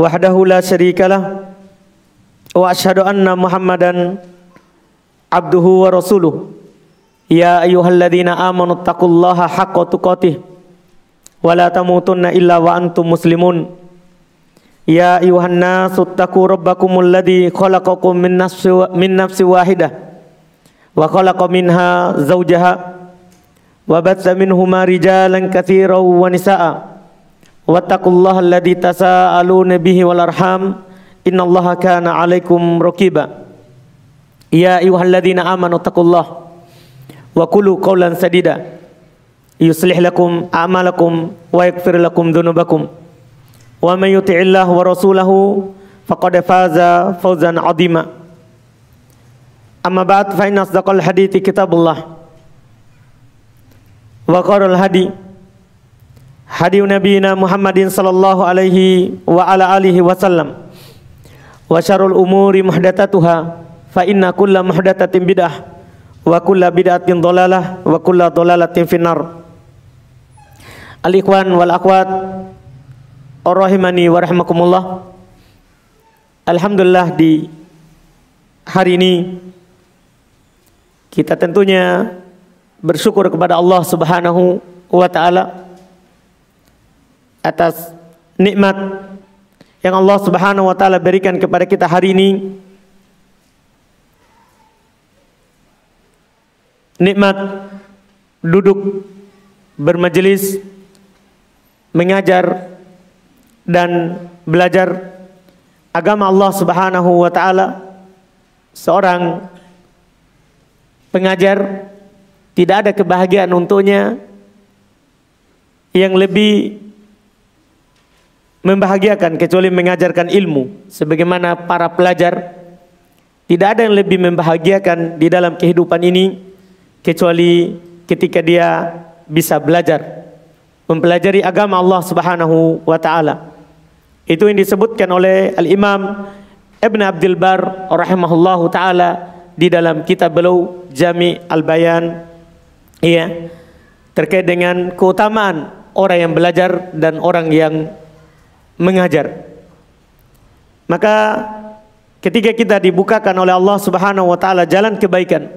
wahdahu la syarikalah wa asyhadu anna Muhammadan abduhu wa rasuluh ya ayyuhalladzina amanu taqullaha haqqa tuqatih wa la tamutunna illa wa antum muslimun ya ayyuhan nasu taqu rabbakumul ladzi khalaqakum min nafsin min nafsin wahidah wa khalaqa minha zawjaha wa batsa minhuma rijalan katsiran wa nisaa'a wattaqullaha alladzi tasaaluna bihi wal arham. Innallaha kana 'alaikum raqiba. Ya ayyuhalladzina amanu taqullaha wa qulu qawlan sadida. Yuslih lakum a'malakum wa yaghfir lakum dhunubakum. Wa may yuti'illah wa rasulahu faqad faza fawzan 'azima. Amma ba'd fa inna asdaqal hadithi kitabullah. Wa qarul hadi hadi nabiyina Muhammadin sallallahu alaihi wa ala alihi wasallam. Wa syarrul umuri muhdatsatuha fa inna kulla muhdatsatin bidah wa kulla bid'atin dhalalah wa kulla dhalalatin finnar. Al ikhwan wal akhwat rahimani wa rahimakumullah. Alhamdulillah di hari ini kita tentunya bersyukur kepada Allah Subhanahu wa taala atas nikmat yang Allah Subhanahu wa taala berikan kepada kita hari ini. Nikmat duduk bermajelis mengajar dan belajar agama Allah Subhanahu wa taala seorang pengajar tidak ada kebahagiaan untuknya yang lebih membahagiakan kecuali mengajarkan ilmu. Sebagaimana para pelajar tidak ada yang lebih membahagiakan di dalam kehidupan ini kecuali ketika dia bisa belajar mempelajari agama Allah Subhanahu wa taala. Itu yang disebutkan oleh Al-Imam Ibn Abdul Bar rahimahullahu taala di dalam kitab beliau Jami Al-Bayan. Iya terkait dengan keutamaan orang yang belajar dan orang yang mengajar. Maka ketika kita dibukakan oleh Allah Subhanahu wa taala jalan kebaikan,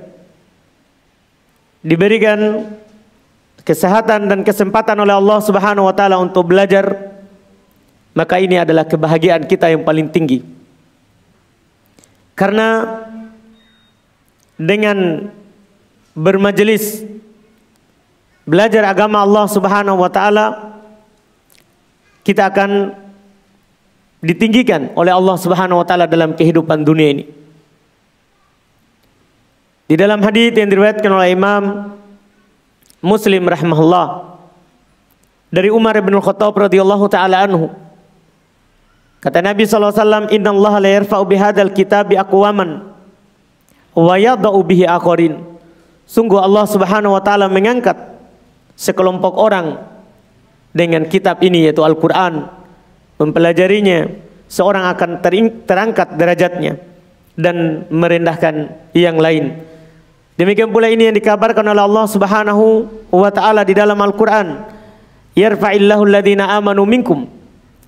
diberikan kesehatan dan kesempatan oleh Allah Subhanahu wa taala untuk belajar, maka ini adalah kebahagiaan kita yang paling tinggi. Karena dengan bermajelis belajar agama Allah Subhanahu wa taala kita akan ditinggikan oleh Allah Subhanahu wa taala dalam kehidupan dunia ini. Di dalam hadis yang diriwayatkan oleh Imam Muslim rahimahullah dari Umar bin Khattab radhiyallahu taala anhu kata Nabi sallallahu alaihi wasallam la yarfa'u bihadzal kitabi aqwaman wa yadh'u bihi akharin sungguh Allah Subhanahu wa taala mengangkat sekelompok orang dengan kitab ini yaitu Al-Qur'an mempelajarinya seorang akan terangkat derajatnya dan merendahkan yang lain. Demikian pula ini yang dikabarkan oleh Allah Subhanahu wa taala di dalam Al-Qur'an. Yarfa'illahu alladhina amanu minkum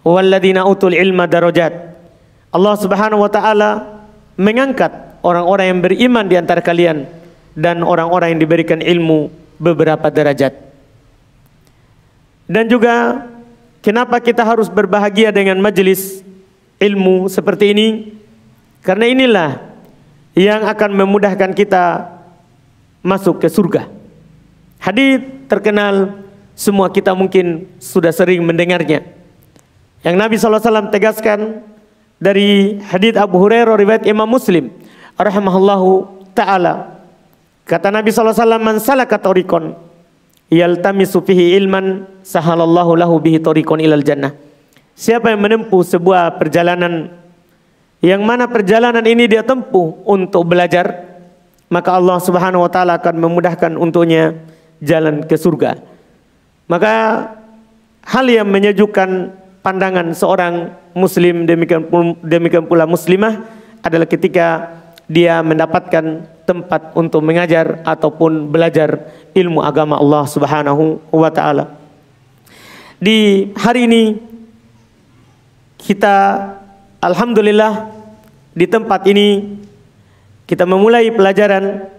walladhina utul ilma darajat. Allah Subhanahu wa taala mengangkat orang-orang yang beriman di antara kalian dan orang-orang yang diberikan ilmu beberapa derajat. Dan juga Kenapa kita harus berbahagia dengan majelis ilmu seperti ini? Karena inilah yang akan memudahkan kita masuk ke surga. Hadis terkenal semua kita mungkin sudah sering mendengarnya. Yang Nabi SAW tegaskan dari hadis Abu Hurairah riwayat Imam Muslim rahimahullahu taala. Kata Nabi SAW, "Man salaka yaltamisu fihi ilman sahalallahu lahu bihi tariqan ilal jannah. siapa yang menempuh sebuah perjalanan yang mana perjalanan ini dia tempuh untuk belajar, maka Allah Subhanahu wa taala akan memudahkan untuknya jalan ke surga. Maka hal yang menyejukkan pandangan seorang muslim demikian demikian pula muslimah adalah ketika dia mendapatkan tempat untuk mengajar ataupun belajar ilmu agama Allah Subhanahu wa taala. Di hari ini kita alhamdulillah di tempat ini kita memulai pelajaran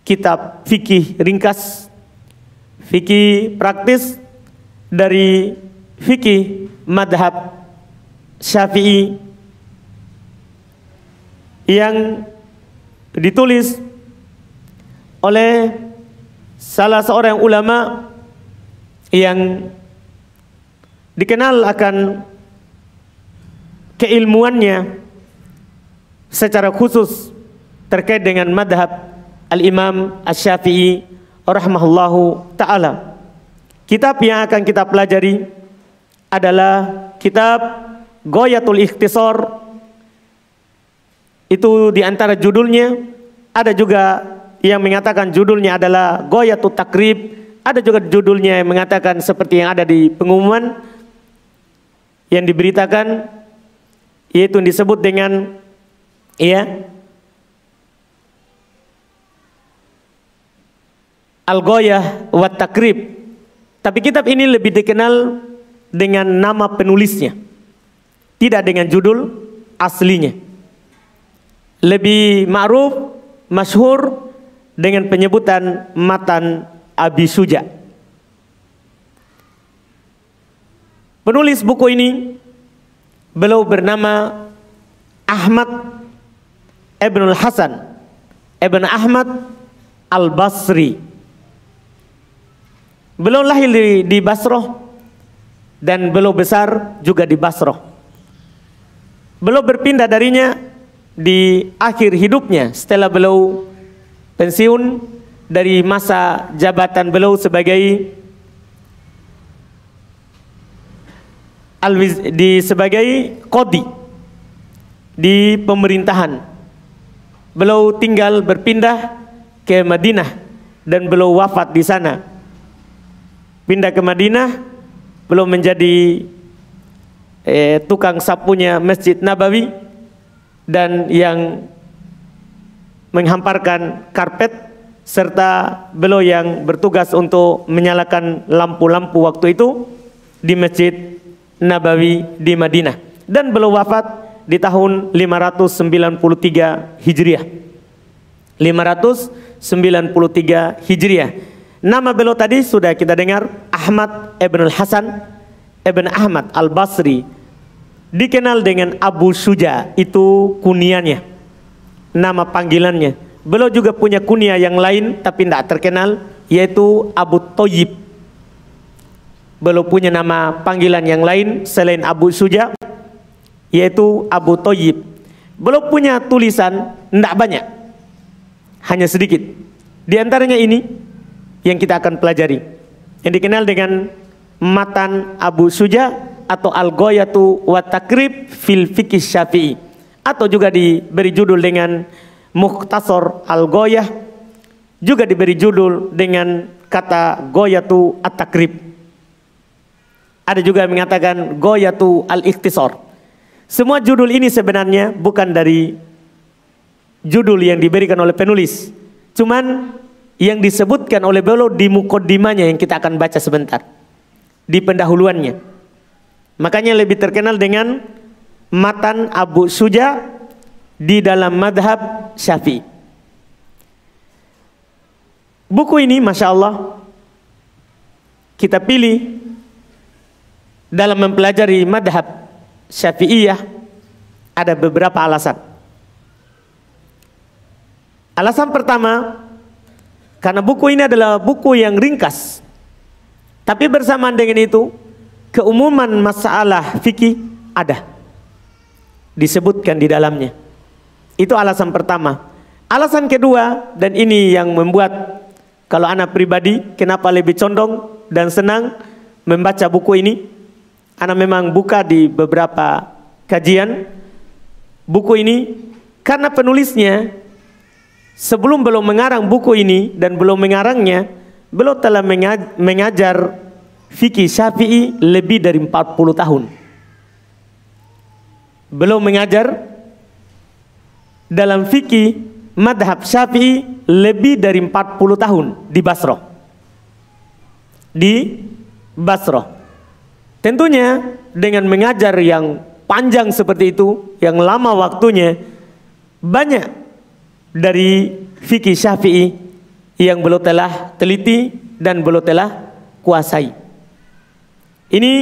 kitab fikih ringkas, fikih praktis dari fikih madhab syafi'i yang ditulis oleh salah seorang ulama yang dikenal akan keilmuannya secara khusus terkait dengan madhab Al-Imam Asy-Syafi'i rahimahullahu taala. Kitab yang akan kita pelajari adalah kitab Goyatul Ikhtisar. Itu di antara judulnya ada juga yang mengatakan judulnya adalah Goyatul Takrib, ada juga judulnya yang mengatakan seperti yang ada di pengumuman yang diberitakan yaitu disebut dengan Iya. Al-Goyah wa Takrib. Tapi kitab ini lebih dikenal dengan nama penulisnya. Tidak dengan judul aslinya. Lebih ma'ruf, masyhur dengan penyebutan Matan Abi Suja. Penulis buku ini beliau bernama Ahmad Ibnul Hasan Ibn Ahmad Al-Basri Beliau lahir di, di Basroh dan beliau besar juga di Basroh. Beliau berpindah darinya di akhir hidupnya setelah beliau pensiun dari masa jabatan beliau sebagai di sebagai kodi di pemerintahan beliau tinggal berpindah ke Madinah dan beliau wafat di sana. Pindah ke Madinah, beliau menjadi eh, tukang sapunya Masjid Nabawi dan yang menghamparkan karpet serta beliau yang bertugas untuk menyalakan lampu-lampu waktu itu di Masjid Nabawi di Madinah dan beliau wafat di tahun 593 Hijriah. 593 Hijriah. Nama beliau tadi sudah kita dengar Ahmad Ibn Al-Hasan Ibn Ahmad Al-Basri dikenal dengan Abu Suja itu kuniannya nama panggilannya beliau juga punya kunia yang lain tapi tidak terkenal yaitu Abu Toyib beliau punya nama panggilan yang lain selain Abu Suja yaitu Abu Toyib. Belum punya tulisan, tidak banyak. Hanya sedikit. Di antaranya ini yang kita akan pelajari. Yang dikenal dengan Matan Abu Suja atau Al-Goyatu wa Takrib fil Fikih Syafi'i. Atau juga diberi judul dengan Mukhtasar Al-Goyah. Juga diberi judul dengan kata Goyatu At-Takrib. Ada juga yang mengatakan Goyatu Al-Ikhtisar. Semua judul ini sebenarnya bukan dari judul yang diberikan oleh penulis. Cuman yang disebutkan oleh beliau di mukodimanya yang kita akan baca sebentar. Di pendahuluannya. Makanya lebih terkenal dengan Matan Abu Suja di dalam madhab syafi'i. Buku ini Masya Allah kita pilih dalam mempelajari madhab Syafi'iyah ada beberapa alasan. Alasan pertama, karena buku ini adalah buku yang ringkas. Tapi bersamaan dengan itu, keumuman masalah fikih ada. Disebutkan di dalamnya. Itu alasan pertama. Alasan kedua, dan ini yang membuat kalau anak pribadi kenapa lebih condong dan senang membaca buku ini Anak memang buka di beberapa kajian buku ini karena penulisnya sebelum belum mengarang buku ini dan belum mengarangnya, belum telah mengajar fikih Syafi'i lebih dari 40 tahun. Belum mengajar dalam fikih madhab Syafi'i lebih dari 40 tahun di Basra. Di Basra. Tentunya dengan mengajar yang panjang seperti itu, yang lama waktunya, banyak dari fikih Syafi'i yang belum telah teliti dan belum telah kuasai. Ini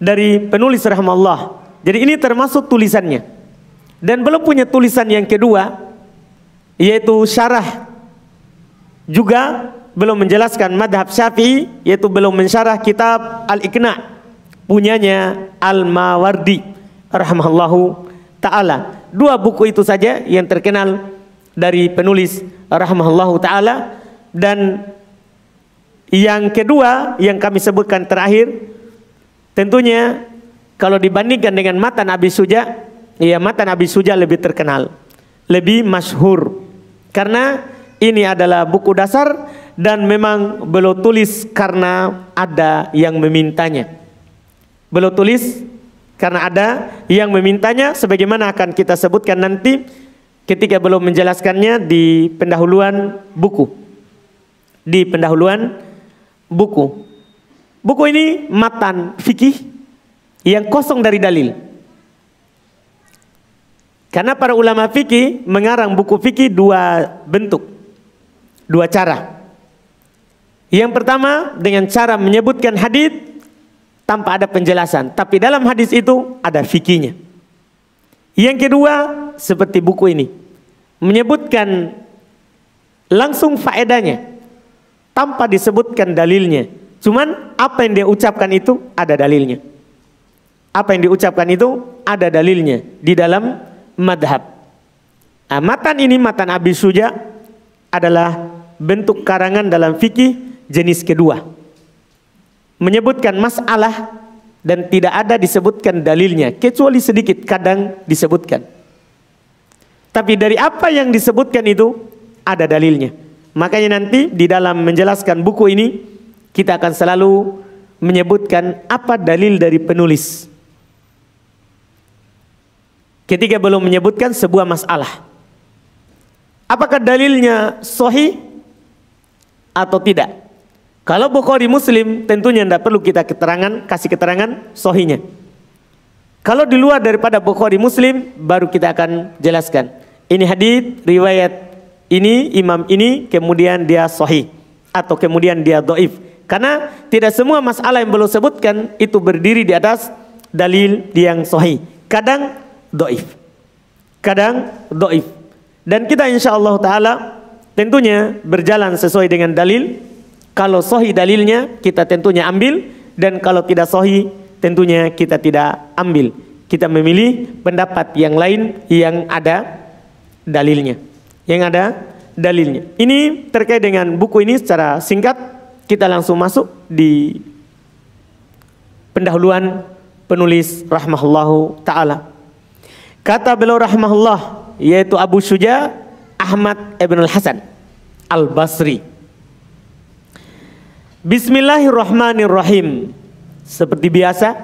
dari penulis rahmatullah. Jadi ini termasuk tulisannya. Dan belum punya tulisan yang kedua yaitu syarah. Juga belum menjelaskan madhab syafi'i yaitu belum mensyarah kitab Al-Iqna. Punyanya Al-Mawardi rahmallahu taala. Dua buku itu saja yang terkenal dari penulis rahimahullahu taala. Dan yang kedua yang kami sebutkan terakhir tentunya kalau dibandingkan dengan matan Abi Suja ya matan Abi Suja lebih terkenal lebih masyhur karena ini adalah buku dasar dan memang belum tulis karena ada yang memintanya belum tulis karena ada yang memintanya sebagaimana akan kita sebutkan nanti ketika belum menjelaskannya di pendahuluan buku. Di pendahuluan buku. Buku ini matan fikih yang kosong dari dalil. Karena para ulama fikih mengarang buku fikih dua bentuk, dua cara. Yang pertama dengan cara menyebutkan hadis tanpa ada penjelasan, tapi dalam hadis itu ada fikihnya. Yang kedua, seperti buku ini, menyebutkan langsung faedahnya tanpa disebutkan dalilnya. Cuman apa yang dia ucapkan itu ada dalilnya. Apa yang diucapkan itu ada dalilnya di dalam madhab. Nah, matan ini matan Abi Suja adalah bentuk karangan dalam fikih jenis kedua. Menyebutkan masalah dan tidak ada disebutkan dalilnya kecuali sedikit kadang disebutkan. Tapi dari apa yang disebutkan itu ada dalilnya. Makanya nanti di dalam menjelaskan buku ini kita akan selalu menyebutkan apa dalil dari penulis. Ketika belum menyebutkan sebuah masalah. Apakah dalilnya sahih atau tidak? Kalau Bukhari Muslim tentunya tidak perlu kita keterangan, kasih keterangan sohinya. Kalau di luar daripada Bukhari Muslim baru kita akan jelaskan. Ini hadis riwayat ini imam ini kemudian dia sohi atau kemudian dia doif. Karena tidak semua masalah yang belum sebutkan itu berdiri di atas dalil yang sohi. Kadang doif, kadang doif. Dan kita insya Allah Taala tentunya berjalan sesuai dengan dalil kalau sohi dalilnya kita tentunya ambil dan kalau tidak sohi tentunya kita tidak ambil. Kita memilih pendapat yang lain yang ada dalilnya. Yang ada dalilnya. Ini terkait dengan buku ini secara singkat kita langsung masuk di pendahuluan penulis rahmahullahu taala. Kata beliau rahmahullah yaitu Abu Suja Ahmad Ibn Al-Hasan Al-Basri Bismillahirrahmanirrahim. Seperti biasa,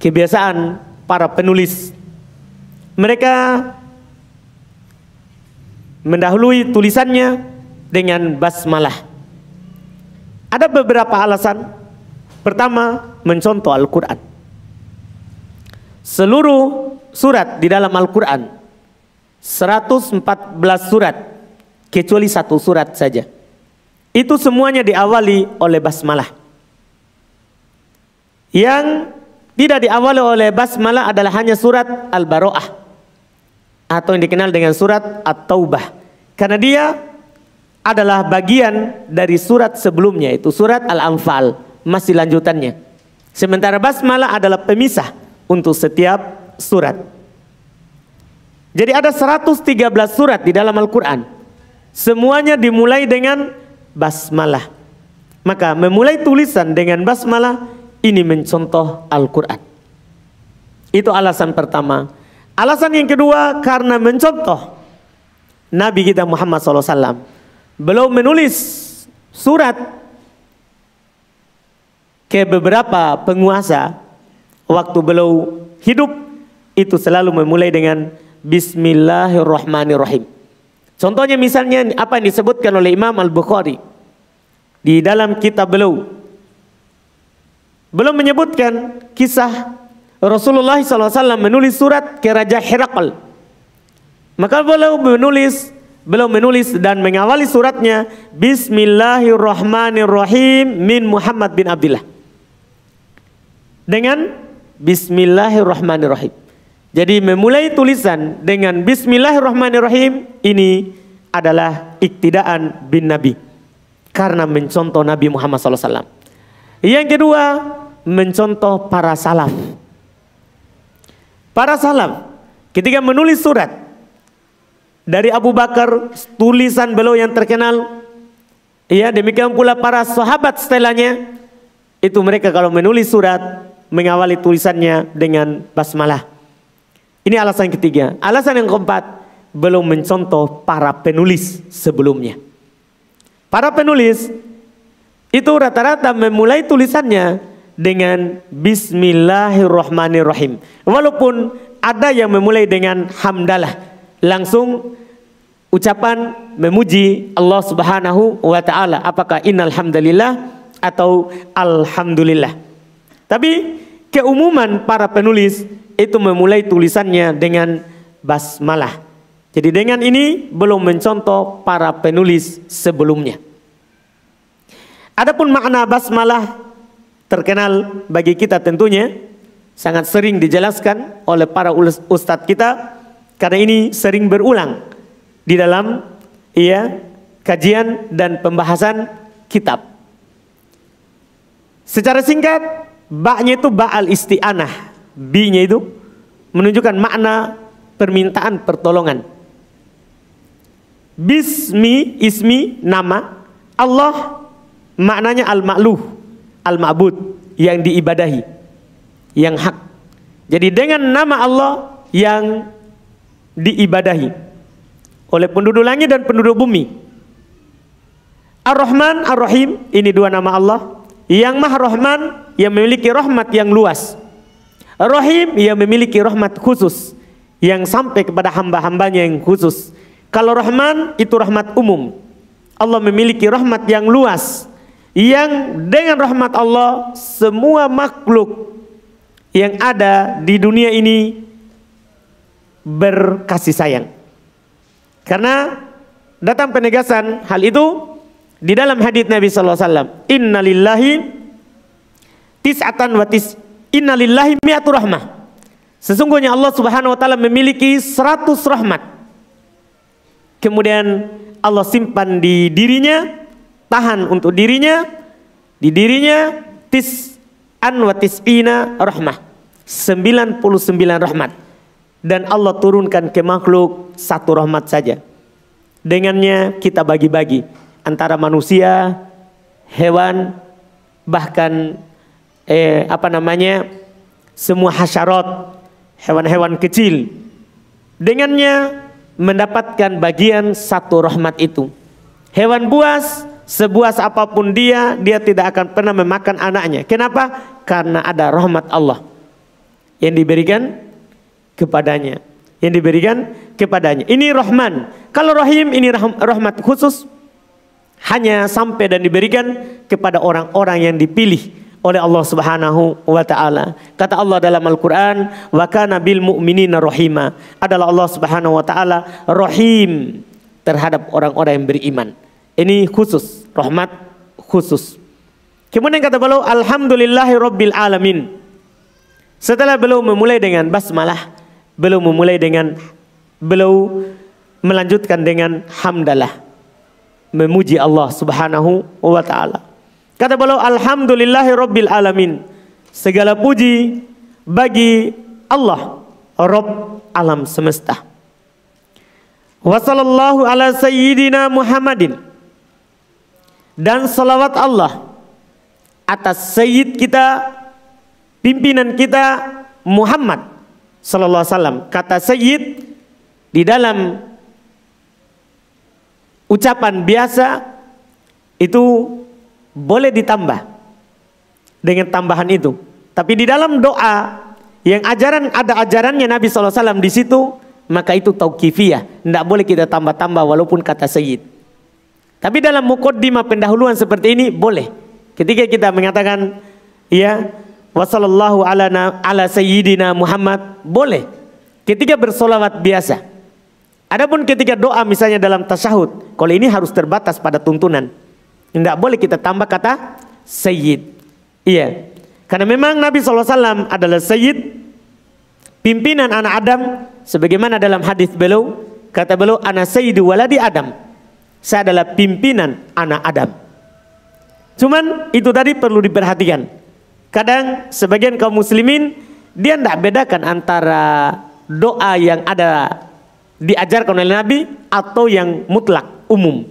kebiasaan para penulis. Mereka mendahului tulisannya dengan basmalah. Ada beberapa alasan. Pertama, mencontoh Al-Quran. Seluruh surat di dalam Al-Quran, 114 surat, kecuali satu surat saja itu semuanya diawali oleh basmalah. Yang tidak diawali oleh basmalah adalah hanya surat Al-Baro'ah atau yang dikenal dengan surat At-Taubah. Karena dia adalah bagian dari surat sebelumnya itu surat Al-Anfal, masih lanjutannya. Sementara basmalah adalah pemisah untuk setiap surat. Jadi ada 113 surat di dalam Al-Qur'an. Semuanya dimulai dengan basmalah. Maka memulai tulisan dengan basmalah ini mencontoh Al-Quran. Itu alasan pertama. Alasan yang kedua karena mencontoh Nabi kita Muhammad SAW. Belum menulis surat ke beberapa penguasa waktu beliau hidup itu selalu memulai dengan Bismillahirrahmanirrahim. Contohnya misalnya apa yang disebutkan oleh Imam Al-Bukhari di dalam kitab beliau. Belum menyebutkan kisah Rasulullah SAW menulis surat ke Raja Herakl. Maka beliau menulis belum menulis dan mengawali suratnya Bismillahirrahmanirrahim min Muhammad bin Abdullah. Dengan Bismillahirrahmanirrahim. Jadi memulai tulisan dengan Bismillahirrahmanirrahim ini adalah iktidaan bin Nabi karena mencontoh Nabi Muhammad SAW. Yang kedua mencontoh para salaf. Para salaf ketika menulis surat dari Abu Bakar tulisan beliau yang terkenal ya demikian pula para sahabat setelahnya itu mereka kalau menulis surat mengawali tulisannya dengan basmalah. Ini alasan ketiga. Alasan yang keempat, belum mencontoh para penulis sebelumnya. Para penulis itu rata-rata memulai tulisannya dengan Bismillahirrahmanirrahim. Walaupun ada yang memulai dengan hamdalah, langsung ucapan memuji Allah Subhanahu wa taala. Apakah innal hamdalillah atau alhamdulillah. Tapi keumuman para penulis itu memulai tulisannya dengan basmalah. Jadi dengan ini belum mencontoh para penulis sebelumnya. Adapun makna basmalah terkenal bagi kita tentunya sangat sering dijelaskan oleh para ustadz kita karena ini sering berulang di dalam ya kajian dan pembahasan kitab. Secara singkat, baknya itu ba'al isti'anah B-nya itu menunjukkan makna permintaan pertolongan. Bismi, ismi, nama. Allah maknanya al-ma'luh, al-ma'bud, yang diibadahi, yang hak. Jadi dengan nama Allah yang diibadahi oleh penduduk langit dan penduduk bumi. Ar-Rahman, Ar-Rahim, ini dua nama Allah. Yang Maha Rahman, yang memiliki rahmat yang luas. Rahim yang memiliki rahmat khusus yang sampai kepada hamba-hambanya yang khusus. Kalau Rahman itu rahmat umum. Allah memiliki rahmat yang luas yang dengan rahmat Allah semua makhluk yang ada di dunia ini berkasih sayang. Karena datang penegasan hal itu di dalam hadis Nabi sallallahu alaihi wasallam, "Innalillahi tis'atan wa tis Innalillahi mi'atu rahmah. Sesungguhnya Allah Subhanahu wa taala memiliki 100 rahmat. Kemudian Allah simpan di dirinya, tahan untuk dirinya, di dirinya tis'an wa tis'ina rahmah. 99 rahmat. Dan Allah turunkan ke makhluk satu rahmat saja. Dengannya kita bagi-bagi antara manusia, hewan, bahkan eh, apa namanya semua hasyarat hewan-hewan kecil. Dengannya mendapatkan bagian satu rahmat itu. Hewan buas sebuas apa pun dia dia tidak akan pernah memakan anaknya. Kenapa? Karena ada rahmat Allah yang diberikan kepadanya. Yang diberikan kepadanya. Ini rahman. Kalau rahim ini rahmat khusus hanya sampai dan diberikan kepada orang-orang yang dipilih oleh Allah Subhanahu wa taala. Kata Allah dalam Al-Qur'an, "Wa kana bil mu'minina rahima." Adalah Allah Subhanahu wa taala rahim terhadap orang-orang yang beriman. Ini khusus, rahmat khusus. Kemudian kata beliau, "Alhamdulillahi rabbil alamin." Setelah beliau memulai dengan basmalah, beliau memulai dengan beliau melanjutkan dengan hamdalah. Memuji Allah Subhanahu wa taala. Kata beliau alhamdulillahi rabbil alamin. Segala puji bagi Allah Rabb alam semesta. Wa sallallahu ala sayyidina Muhammadin. Dan salawat Allah atas sayyid kita pimpinan kita Muhammad sallallahu alaihi wasallam. Kata Sayyid di dalam ucapan biasa itu boleh ditambah dengan tambahan itu. Tapi di dalam doa yang ajaran ada ajarannya Nabi SAW di situ, maka itu tauqifiyah. Tidak boleh kita tambah-tambah walaupun kata Sayyid. Tapi dalam mukaddimah pendahuluan seperti ini boleh. Ketika kita mengatakan ya wasallallahu ala ala sayyidina Muhammad boleh. Ketika bersolawat biasa. Adapun ketika doa misalnya dalam tasyahud, kalau ini harus terbatas pada tuntunan. Tidak boleh kita tambah kata sayyid. Iya. Karena memang Nabi SAW adalah sayyid, pimpinan anak Adam, sebagaimana dalam hadis beliau, kata beliau, anak sayyidu waladi Adam. Saya adalah pimpinan anak Adam. Cuman itu tadi perlu diperhatikan. Kadang sebagian kaum muslimin, dia tidak bedakan antara doa yang ada diajarkan oleh Nabi atau yang mutlak, umum.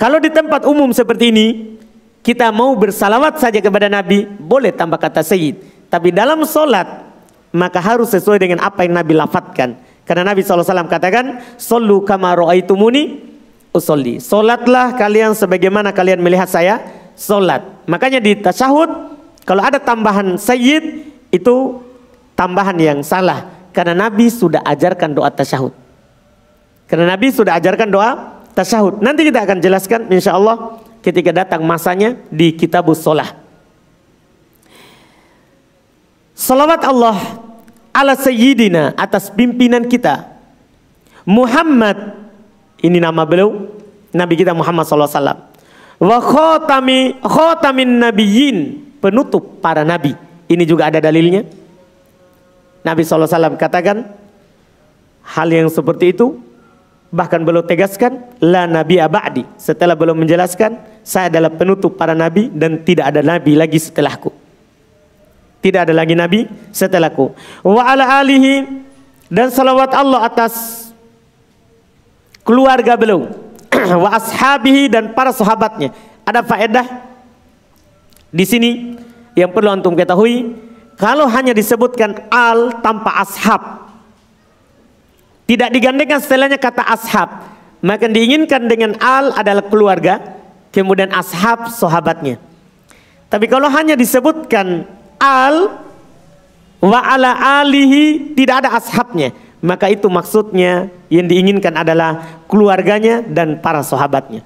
Kalau di tempat umum seperti ini, kita mau bersalawat saja kepada Nabi, boleh tambah kata Sayyid. Tapi dalam solat, maka harus sesuai dengan apa yang Nabi lafadkan. Karena Nabi SAW katakan, Sallu kama ro'aitumuni usolli. Solatlah kalian sebagaimana kalian melihat saya solat. Makanya di tasyahud, kalau ada tambahan Sayyid, itu tambahan yang salah. Karena Nabi sudah ajarkan doa tasyahud. Karena Nabi sudah ajarkan doa tasyahud. Nanti kita akan jelaskan insya Allah ketika datang masanya di kitabus solah. Salawat Allah ala sayyidina atas pimpinan kita. Muhammad ini nama beliau Nabi kita Muhammad SAW. Wa khotami khotamin nabiyyin penutup para nabi. Ini juga ada dalilnya. Nabi SAW katakan hal yang seperti itu Bahkan beliau tegaskan, la nabi abadi. Setelah beliau menjelaskan, saya adalah penutup para nabi dan tidak ada nabi lagi setelahku. Tidak ada lagi nabi setelahku. Wa ala alihi dan salawat Allah atas keluarga beliau. Wa ashabihi dan para sahabatnya. Ada faedah di sini yang perlu antum ketahui. Kalau hanya disebutkan al tanpa ashab, tidak digandengkan setelahnya kata ashab. Maka diinginkan dengan al adalah keluarga. Kemudian ashab sahabatnya. Tapi kalau hanya disebutkan al wa ala alihi tidak ada ashabnya. Maka itu maksudnya yang diinginkan adalah keluarganya dan para sahabatnya.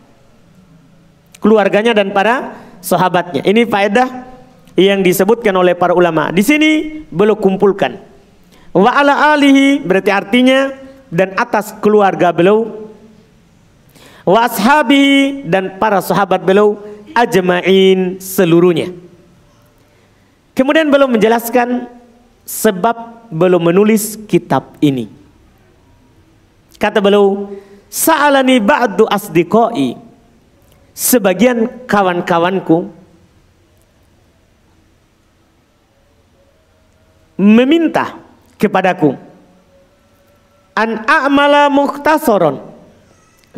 Keluarganya dan para sahabatnya. Ini faedah yang disebutkan oleh para ulama. Di sini belum kumpulkan. Wa ala alihi berarti artinya dan atas keluarga beliau wa ashabi dan para sahabat beliau ajma'in seluruhnya. Kemudian belum menjelaskan sebab belum menulis kitab ini. Kata beliau, "Sa'alani ba'du asdiqai." Sebagian kawan-kawanku meminta kepadaku an a'mala mukhtasaron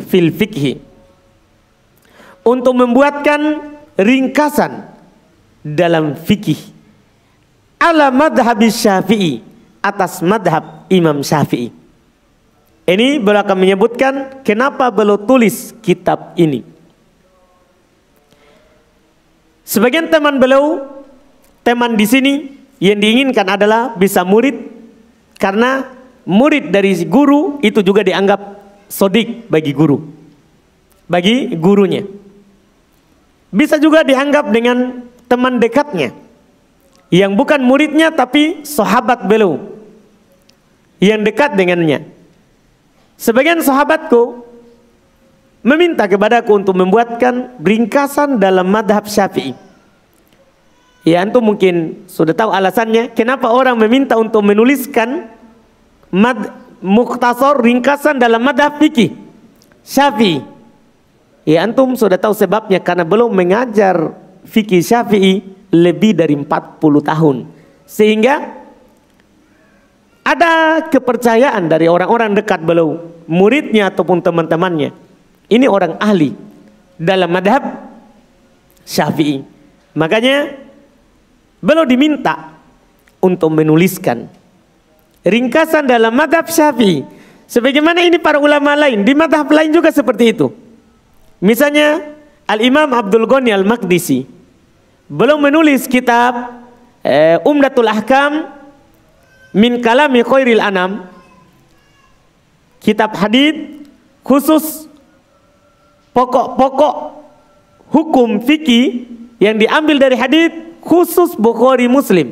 fil fikhi untuk membuatkan ringkasan dalam fikih ala madhab syafi'i atas madhab Imam Syafi'i. Ini beliau akan menyebutkan kenapa beliau tulis kitab ini. Sebagian teman beliau, teman di sini yang diinginkan adalah bisa murid karena murid dari guru itu juga dianggap sodik bagi guru. Bagi gurunya. Bisa juga dianggap dengan teman dekatnya. Yang bukan muridnya tapi sahabat beliau. Yang dekat dengannya. Sebagian sahabatku meminta kepadaku untuk membuatkan ringkasan dalam madhab syafi'i. Ya antum mungkin sudah tahu alasannya. Kenapa orang meminta untuk menuliskan mad muktasor ringkasan dalam madhab fikih? Syafi'i. Ya antum sudah tahu sebabnya. Karena belum mengajar fikih syafi'i lebih dari 40 tahun. Sehingga ada kepercayaan dari orang-orang dekat beliau muridnya ataupun teman-temannya. Ini orang ahli dalam madhab syafi'i. Makanya Beliau diminta untuk menuliskan ringkasan dalam madhab syafi'i. Sebagaimana ini para ulama lain, di madhab lain juga seperti itu. Misalnya Al-Imam Abdul Ghani Al-Maqdisi belum menulis kitab eh, Umdatul Ahkam min kalami khairil anam kitab hadith khusus pokok-pokok hukum fikih yang diambil dari hadith khusus Bukhari Muslim.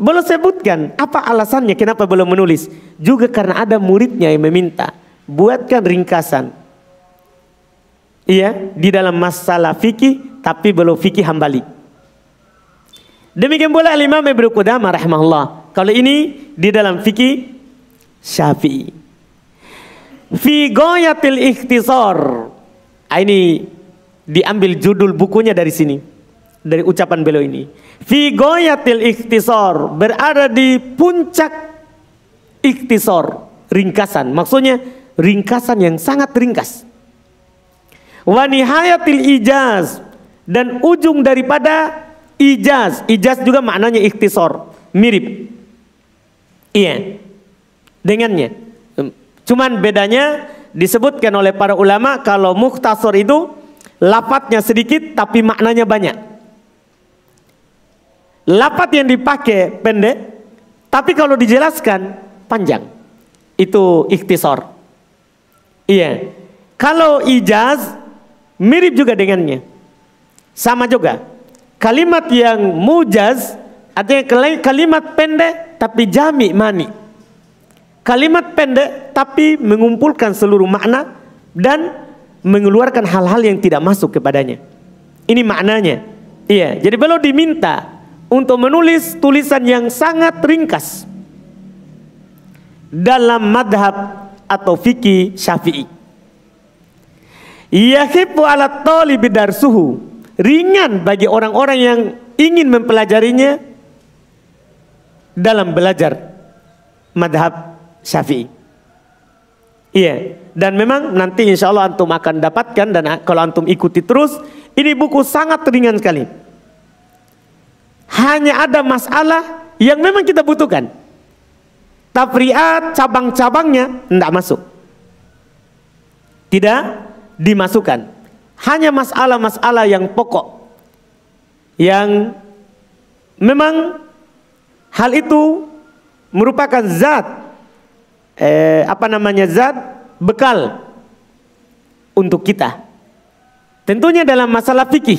Belum sebutkan apa alasannya kenapa belum menulis. Juga karena ada muridnya yang meminta buatkan ringkasan. Iya, di dalam masalah fikih tapi belum fikih hambali. Demikian pula Imam Ibnu Qudamah rahimahullah. Kalau ini di dalam fikih Syafi'i. Fi ghayatil ikhtisar. Ah, ini diambil judul bukunya dari sini. Dari ucapan beliau ini. Fi goyatil ikhtisar. Berada di puncak ikhtisar. Ringkasan. Maksudnya ringkasan yang sangat ringkas. Wa nihayatil ijaz. Dan ujung daripada ijaz. Ijaz juga maknanya ikhtisar. Mirip. Iya. Dengannya. Cuman bedanya disebutkan oleh para ulama kalau mukhtasar itu lapatnya sedikit tapi maknanya banyak. Lapat yang dipakai pendek, tapi kalau dijelaskan panjang. Itu ikhtisar. Iya. Kalau ijaz mirip juga dengannya. Sama juga. Kalimat yang mujaz artinya kalimat pendek tapi jami mani. Kalimat pendek tapi mengumpulkan seluruh makna dan mengeluarkan hal-hal yang tidak masuk kepadanya. Ini maknanya. Iya, jadi beliau diminta untuk menulis tulisan yang sangat ringkas dalam madhab atau fikih syafi'i. Yahibu ala talibi darsuhu. Ringan bagi orang-orang yang ingin mempelajarinya dalam belajar madhab syafi'i. Iya. Dan memang nanti insya Allah antum akan dapatkan dan kalau antum ikuti terus, ini buku sangat ringan sekali. Hanya ada masalah yang memang kita butuhkan. Tafriat cabang-cabangnya tidak masuk. Tidak dimasukkan. Hanya masalah-masalah yang pokok. Yang memang hal itu merupakan zat eh, apa namanya zat bekal untuk kita. Tentunya dalam masalah fikih.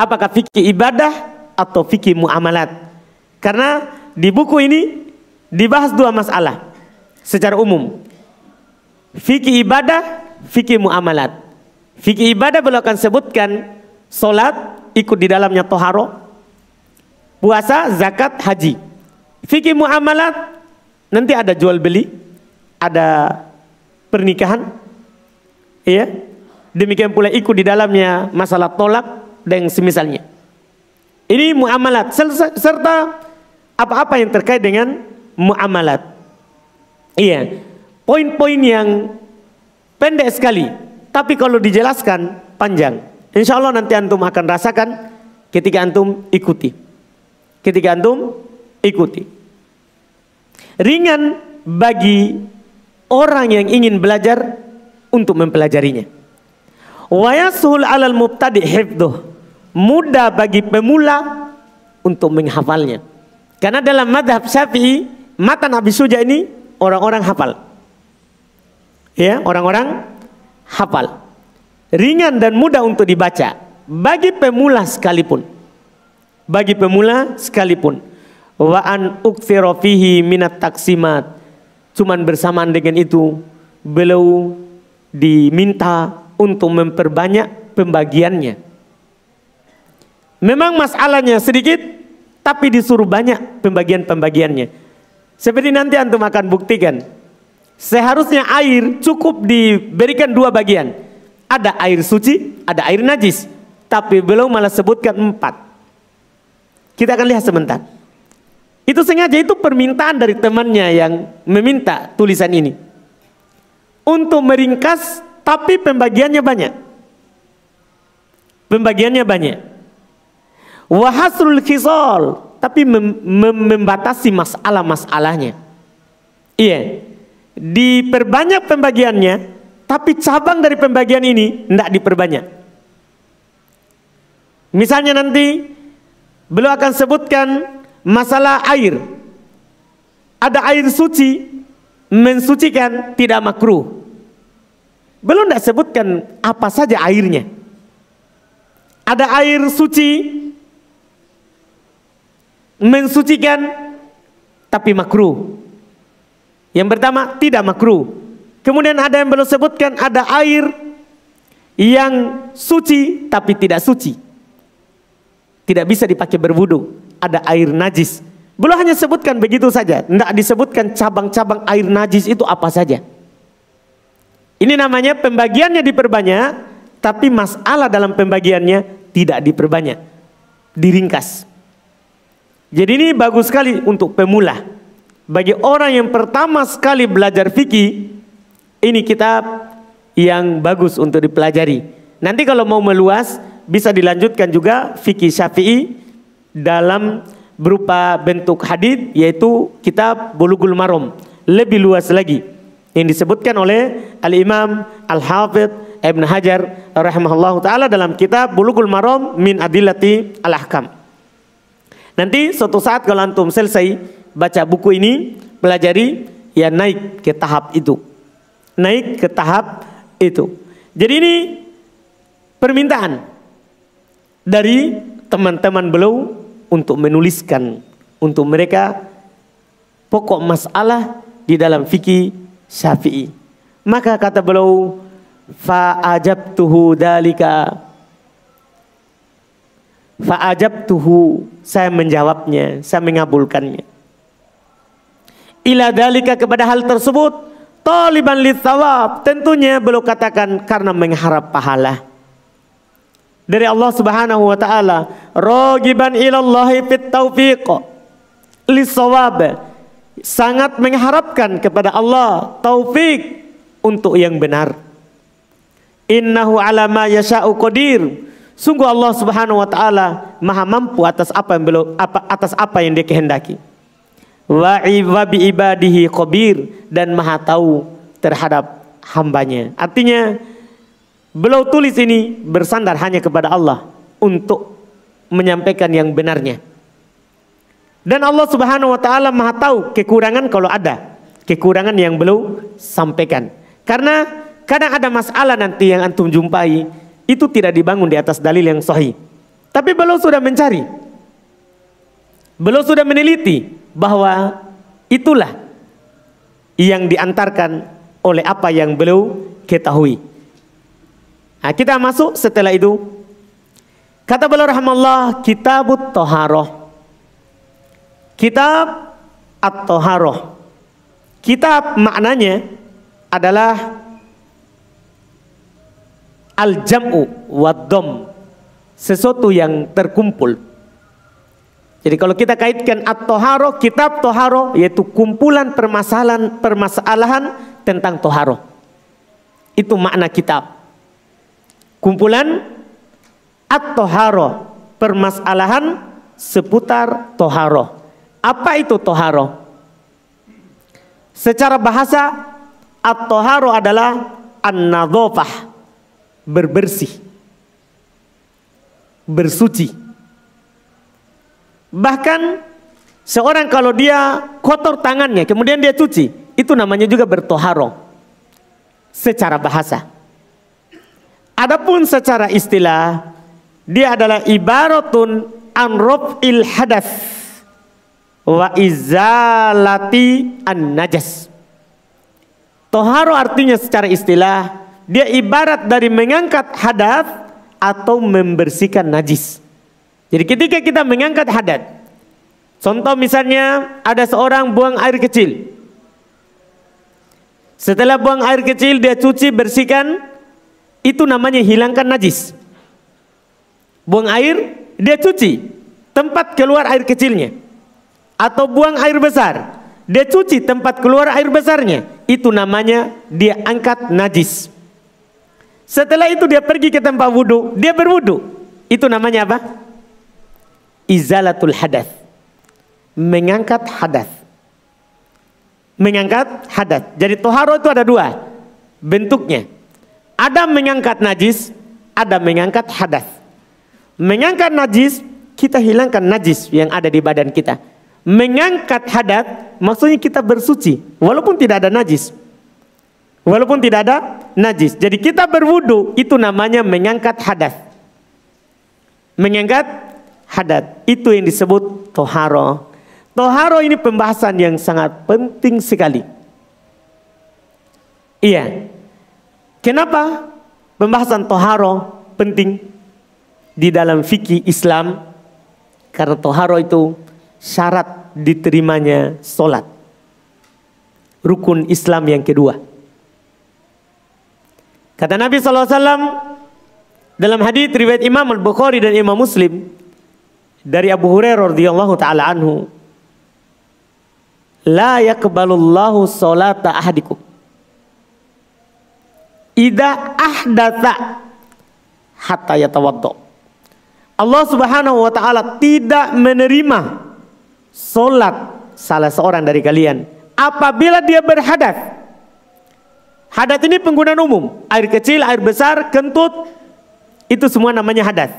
Apakah fikih ibadah atau fikih muamalat? Karena di buku ini dibahas dua masalah secara umum. Fikih ibadah, fikih muamalat. Fikih ibadah beliau akan sebutkan solat ikut di dalamnya toharo, puasa, zakat, haji. Fikih muamalat nanti ada jual beli, ada pernikahan. Ya. Demikian pula ikut di dalamnya masalah tolak dan semisalnya. Ini muamalat serta apa-apa yang terkait dengan muamalat. Iya. Poin-poin yang pendek sekali, tapi kalau dijelaskan panjang. Insya Allah nanti antum akan rasakan ketika antum ikuti. Ketika antum ikuti. Ringan bagi orang yang ingin belajar untuk mempelajarinya. Wa yasul 'alal mubtadi' hifdhuh. Mudah bagi pemula untuk menghafalnya. Karena dalam madhab syafi'i, mata Nabi Suja ini orang-orang hafal. Ya, orang-orang hafal. Ringan dan mudah untuk dibaca. Bagi pemula sekalipun. Bagi pemula sekalipun. Wa an fihi minat taksimat Cuman bersamaan dengan itu beliau diminta untuk memperbanyak pembagiannya. Memang masalahnya sedikit tapi disuruh banyak pembagian-pembagiannya. Seperti nanti antum akan buktikan. Seharusnya air cukup diberikan dua bagian. Ada air suci, ada air najis. Tapi belum malah sebutkan empat. Kita akan lihat sebentar. Itu sengaja itu permintaan dari temannya yang meminta tulisan ini. Untuk meringkas tapi pembagiannya banyak. Pembagiannya banyak. Wahasrul khisal, tapi mem mem membatasi masalah-masalahnya. Iya. Diperbanyak pembagiannya, tapi cabang dari pembagian ini tidak diperbanyak. Misalnya nanti beliau akan sebutkan masalah air. Ada air suci, mensucikan tidak makruh. Belum tidak sebutkan apa saja airnya. Ada air suci, mensucikan, tapi makruh. Yang pertama tidak makruh. Kemudian ada yang belum sebutkan ada air yang suci tapi tidak suci. Tidak bisa dipakai berwudu. Ada air najis. Belum hanya sebutkan begitu saja. Tidak disebutkan cabang-cabang air najis itu apa saja. Ini namanya pembagiannya diperbanyak. Tapi masalah dalam pembagiannya tidak diperbanyak. Diringkas. Jadi ini bagus sekali untuk pemula. Bagi orang yang pertama sekali belajar fikih, ini kitab yang bagus untuk dipelajari. Nanti kalau mau meluas, bisa dilanjutkan juga fikih syafi'i dalam berupa bentuk hadith yaitu kitab Bulughul Maram lebih luas lagi yang disebutkan oleh Al Imam Al Hafidh Ibn Hajar rahimahullah taala dalam kitab Bulughul Maram min Adillati Al Ahkam. Nanti suatu saat kalau antum selesai baca buku ini, pelajari, ya naik ke tahap itu. Naik ke tahap itu. Jadi ini permintaan dari teman-teman beliau untuk menuliskan untuk mereka pokok masalah di dalam fikih Syafi'i. Maka kata beliau fa ajabtuhu dalika fa ajabtuhu saya menjawabnya, saya mengabulkannya. Ila dalika kepada hal tersebut taliban litsawab tentunya belum katakan karena mengharap pahala. Dari Allah Subhanahu wa taala ragiban ilallahi fit taufiq. Lisawab sangat mengharapkan kepada Allah taufik untuk yang benar. Innahu ala ma yasha'u qadir sungguh Allah Subhanahu wa taala maha mampu atas apa yang belum apa atas apa yang dia kehendaki wa bi ibadihi khabir dan maha tahu terhadap hambanya. Artinya beliau tulis ini bersandar hanya kepada Allah untuk menyampaikan yang benarnya. Dan Allah Subhanahu wa taala Maha tahu kekurangan kalau ada. Kekurangan yang beliau sampaikan. Karena kadang ada masalah nanti yang antum jumpai itu tidak dibangun di atas dalil yang sahih. Tapi beliau sudah mencari. Beliau sudah meneliti bahwa itulah yang diantarkan oleh apa yang beliau ketahui. Nah, kita masuk setelah itu. Kata beliau rahmallah kitabut toharoh. Kitab at-toharoh. Kitab maknanya adalah al-jam'u wad-dom. Sesuatu yang terkumpul jadi kalau kita kaitkan at-toharo, kitab toharo yaitu kumpulan permasalahan permasalahan tentang toharo. Itu makna kitab. Kumpulan at-toharo, permasalahan seputar toharo. Apa itu toharo? Secara bahasa at-toharo adalah an-nadhofah, berbersih, bersuci. Bahkan seorang kalau dia kotor tangannya kemudian dia cuci, itu namanya juga bertoharo secara bahasa. Adapun secara istilah dia adalah ibaratun an il hadas wa izalati an najas. Toharo artinya secara istilah dia ibarat dari mengangkat hadas atau membersihkan najis. Jadi ketika kita mengangkat hadat, contoh misalnya ada seorang buang air kecil. Setelah buang air kecil dia cuci bersihkan, itu namanya hilangkan najis. Buang air, dia cuci tempat keluar air kecilnya. Atau buang air besar, dia cuci tempat keluar air besarnya. Itu namanya dia angkat najis. Setelah itu dia pergi ke tempat wudhu, dia berwudhu. Itu namanya apa? izalatul hadas. Mengangkat hadas. Mengangkat hadas. Jadi toharo itu ada dua bentuknya. Ada mengangkat najis, ada mengangkat hadas. Mengangkat najis, kita hilangkan najis yang ada di badan kita. Mengangkat hadas, maksudnya kita bersuci, walaupun tidak ada najis. Walaupun tidak ada najis. Jadi kita berwudu itu namanya mengangkat hadas. Mengangkat hadas itu yang disebut toharo. Toharo ini pembahasan yang sangat penting sekali. Iya. Kenapa pembahasan toharo penting di dalam fikih Islam? Karena toharo itu syarat diterimanya solat. Rukun Islam yang kedua. Kata Nabi SAW dalam hadis riwayat Imam Al-Bukhari dan Imam Muslim dari Abu Hurairah radhiyallahu taala anhu la yaqbalullahu salata ahadikum. Idza ahdatha hatta yatawaddo Allah Subhanahu wa taala tidak menerima solat salah seorang dari kalian apabila dia berhadas Hadat ini penggunaan umum. Air kecil, air besar, kentut. Itu semua namanya hadat.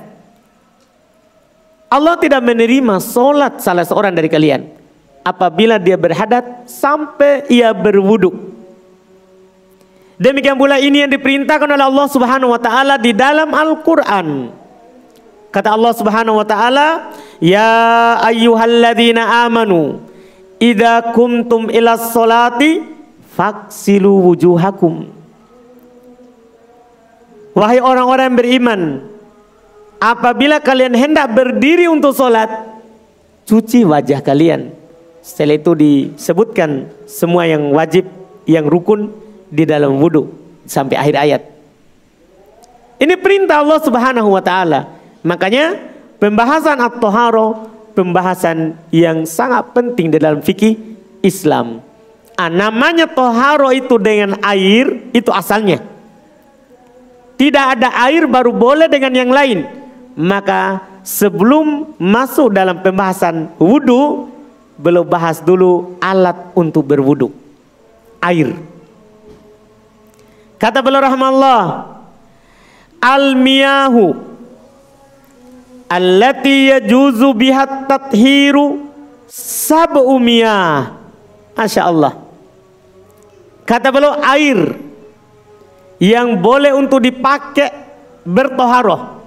Allah tidak menerima solat salah seorang dari kalian. Apabila dia berhadat sampai ia berwudu. Demikian pula ini yang diperintahkan oleh Allah Subhanahu wa taala di dalam Al-Qur'an. Kata Allah Subhanahu wa taala, "Ya ayyuhalladzina amanu, idza kumtum ila sholati faksilu wujuhakum. Wahai orang-orang yang beriman apabila kalian hendak berdiri untuk sholat cuci wajah kalian. Setelah itu disebutkan semua yang wajib yang rukun di dalam wudhu sampai akhir ayat. Ini perintah Allah subhanahu wa ta'ala. Makanya pembahasan at-toharo pembahasan yang sangat penting di dalam fikih Islam Nah, namanya toharo itu dengan air itu asalnya. Tidak ada air baru boleh dengan yang lain. Maka sebelum masuk dalam pembahasan wudhu, belum bahas dulu alat untuk berwudhu. Air. Kata beliau rahmallah, al-miyahu allati yajuzu bihat tathiru sab'u miyah. Masya Allah. Kata beliau air yang boleh untuk dipakai bertoharoh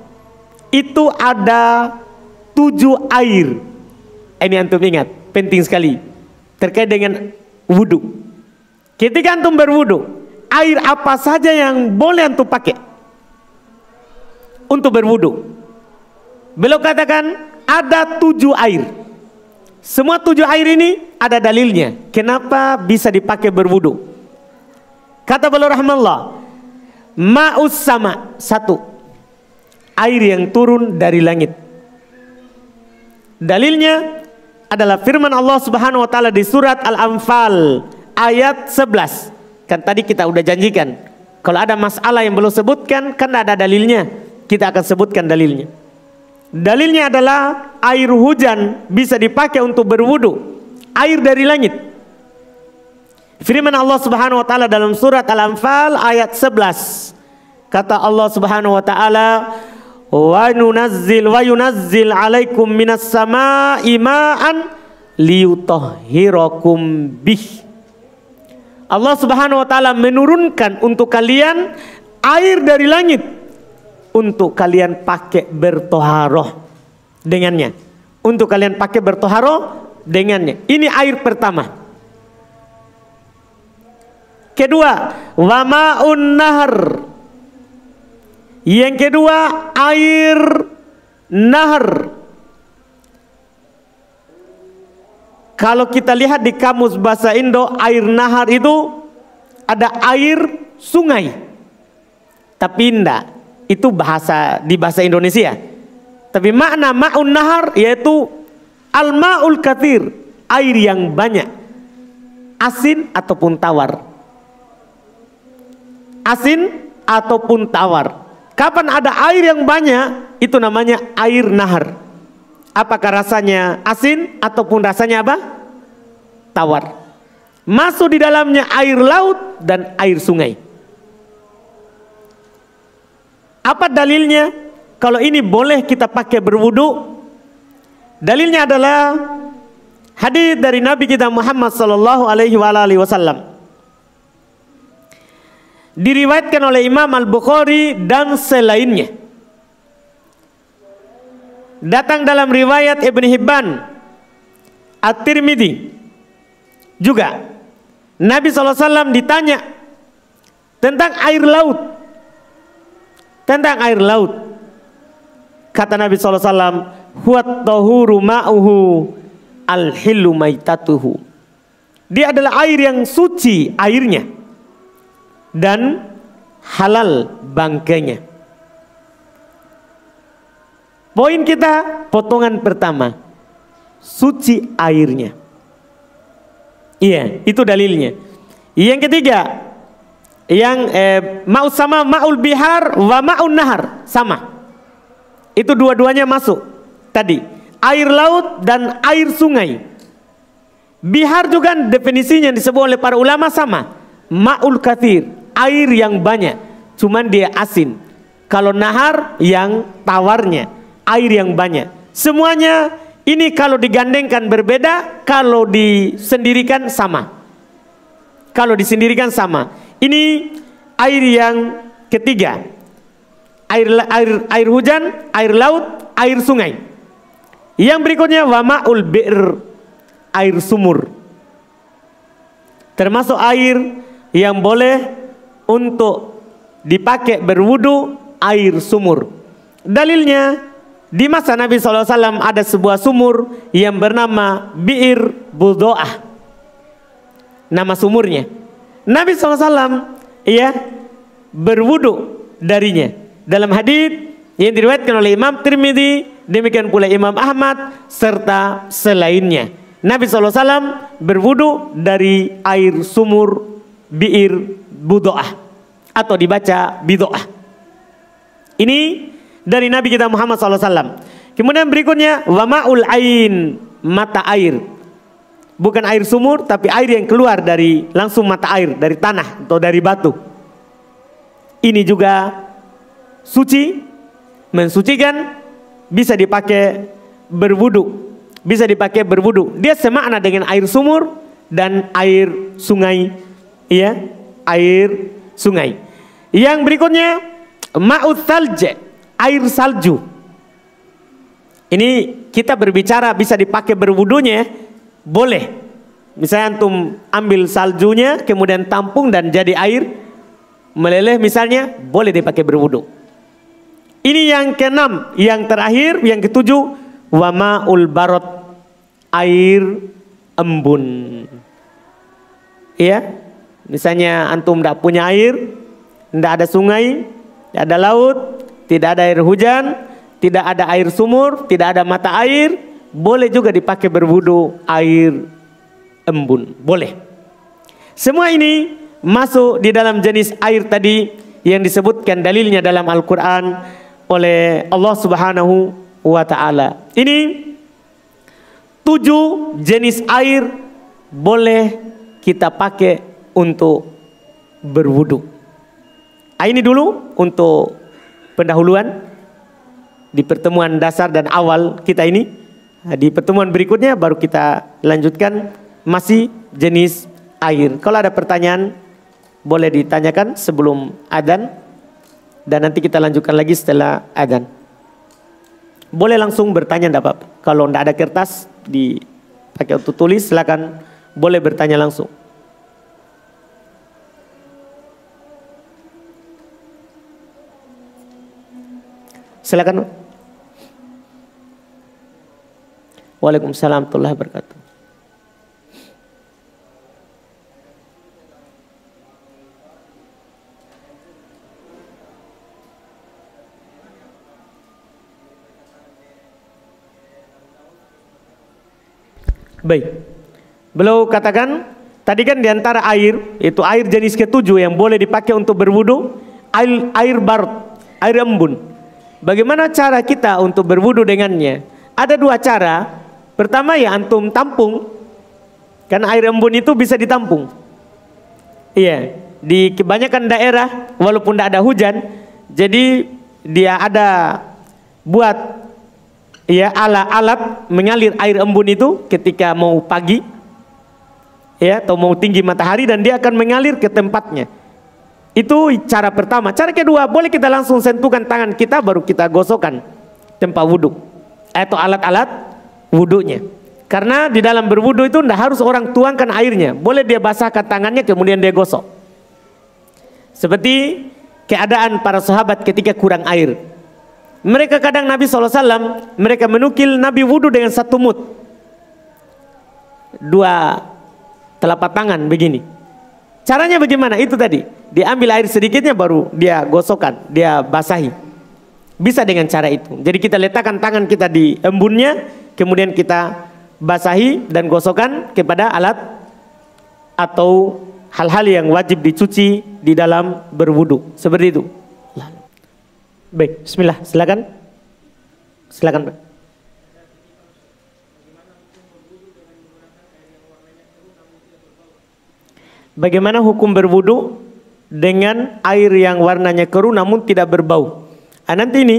itu ada tujuh air. Ini antum ingat, penting sekali terkait dengan wudhu. Ketika antum berwudhu, air apa saja yang boleh antum pakai untuk berwudhu? Beliau katakan ada tujuh air. Semua tujuh air ini ada dalilnya. Kenapa bisa dipakai berwudhu? Kata beliau rahmallah, ma'us sama satu air yang turun dari langit. Dalilnya adalah firman Allah Subhanahu wa taala di surat Al-Anfal ayat 11. Kan tadi kita udah janjikan kalau ada masalah yang belum sebutkan kan ada dalilnya. Kita akan sebutkan dalilnya. Dalilnya adalah air hujan bisa dipakai untuk berwudu. Air dari langit. Firman Allah Subhanahu wa taala dalam surat Al-Anfal ayat 11. Kata Allah Subhanahu wa taala, "Wa nunazzil wa yunazzil 'alaikum minas sama'i ma'an liyutahhirakum bih." Allah Subhanahu wa taala menurunkan untuk kalian air dari langit untuk kalian pakai bertoharoh dengannya. Untuk kalian pakai bertoharoh dengannya. Ini air pertama. Kedua, wamaun nahar. Yang kedua, air nahar. Kalau kita lihat di kamus bahasa Indo, air nahar itu ada air sungai. Tapi tidak, itu bahasa di bahasa Indonesia. Tapi makna ma'un nahar yaitu al-ma'ul kathir, air yang banyak. Asin ataupun tawar asin ataupun tawar. Kapan ada air yang banyak, itu namanya air nahar. apakah rasanya asin ataupun rasanya apa? Tawar. Masuk di dalamnya air laut dan air sungai. Apa dalilnya? Kalau ini boleh kita pakai berwudu? Dalilnya adalah hadis dari Nabi kita Muhammad sallallahu alaihi wasallam. Diriwayatkan oleh Imam Al-Bukhari dan selainnya. Datang dalam riwayat Ibn Hibban At-Tirmidzi juga. Nabi SAW ditanya tentang air laut. Tentang air laut. Kata Nabi SAW huwat tahuru ma'uhu maitatuhu. Dia adalah air yang suci airnya dan halal bangkainya Poin kita potongan pertama suci airnya. Iya, itu dalilnya. Yang ketiga, yang eh, mau sama maul bihar wa maun nahar sama. Itu dua-duanya masuk tadi. Air laut dan air sungai. Bihar juga definisinya disebut oleh para ulama sama. Maul kathir, air yang banyak, cuman dia asin. Kalau nahar yang tawarnya air yang banyak. Semuanya ini kalau digandengkan berbeda, kalau disendirikan sama. Kalau disendirikan sama. Ini air yang ketiga. Air air air hujan, air laut, air sungai. Yang berikutnya wamaul bir air sumur. Termasuk air yang boleh untuk dipakai berwudu air sumur. Dalilnya di masa Nabi SAW ada sebuah sumur yang bernama Bi'ir Budoah. Nama sumurnya. Nabi SAW ya berwudu darinya. Dalam hadis yang diriwayatkan oleh Imam Tirmidzi, demikian pula Imam Ahmad serta selainnya. Nabi SAW berwudu dari air sumur Bi'ir Budoah atau dibaca Bidoah. Ini dari Nabi kita Muhammad SAW. Kemudian berikutnya wamaul ain mata air. Bukan air sumur tapi air yang keluar dari langsung mata air dari tanah atau dari batu. Ini juga suci, mensucikan, bisa dipakai berwudu, bisa dipakai berwudu. Dia semakna dengan air sumur dan air sungai, ya, air sungai. Yang berikutnya ma'ut thalj air salju. Ini kita berbicara bisa dipakai berwudunya, boleh. Misalnya antum ambil saljunya, kemudian tampung dan jadi air meleleh misalnya, boleh dipakai berwudu. Ini yang keenam, yang terakhir, yang ketujuh, wama ulbarot air embun. Iya, misalnya antum tidak punya air, tidak ada sungai, tidak ada laut, tidak ada air hujan, tidak ada air sumur, tidak ada mata air, boleh juga dipakai berwudu air embun, boleh. Semua ini masuk di dalam jenis air tadi yang disebutkan dalilnya dalam Al-Qur'an oleh Allah Subhanahu wa taala. Ini tujuh jenis air boleh kita pakai untuk berwudu. Ah, ini dulu untuk pendahuluan di pertemuan dasar dan awal kita ini. Di pertemuan berikutnya baru kita lanjutkan masih jenis air. Kalau ada pertanyaan boleh ditanyakan sebelum adan dan nanti kita lanjutkan lagi setelah adan. Boleh langsung bertanya enggak apa-apa. Kalau enggak ada kertas dipakai untuk tulis silakan boleh bertanya langsung. Silakan. Waalaikumsalam warahmatullahi wabarakatuh. Baik. Beliau katakan tadi kan di antara air itu air jenis ketujuh yang boleh dipakai untuk berwudu air air bar air embun Bagaimana cara kita untuk berwudu dengannya? Ada dua cara. Pertama ya antum tampung. Karena air embun itu bisa ditampung. Iya, di kebanyakan daerah walaupun tidak ada hujan, jadi dia ada buat ya alat-alat mengalir air embun itu ketika mau pagi ya atau mau tinggi matahari dan dia akan mengalir ke tempatnya. Itu cara pertama. Cara kedua, boleh kita langsung sentuhkan tangan kita baru kita gosokkan tempat wudhu atau alat-alat wudhunya. Karena di dalam berwudhu itu tidak harus orang tuangkan airnya. Boleh dia basahkan tangannya kemudian dia gosok. Seperti keadaan para sahabat ketika kurang air. Mereka kadang Nabi SAW, mereka menukil Nabi wudhu dengan satu mut. Dua telapak tangan begini. Caranya bagaimana? Itu tadi. Diambil air sedikitnya baru dia gosokkan, dia basahi. Bisa dengan cara itu. Jadi kita letakkan tangan kita di embunnya, kemudian kita basahi dan gosokkan kepada alat atau hal-hal yang wajib dicuci di dalam berwudu seperti itu. Baik, bismillah, silakan. Silakan, Pak. Bagaimana hukum berwudu dengan air yang warnanya keruh namun tidak berbau? Ah, nanti ini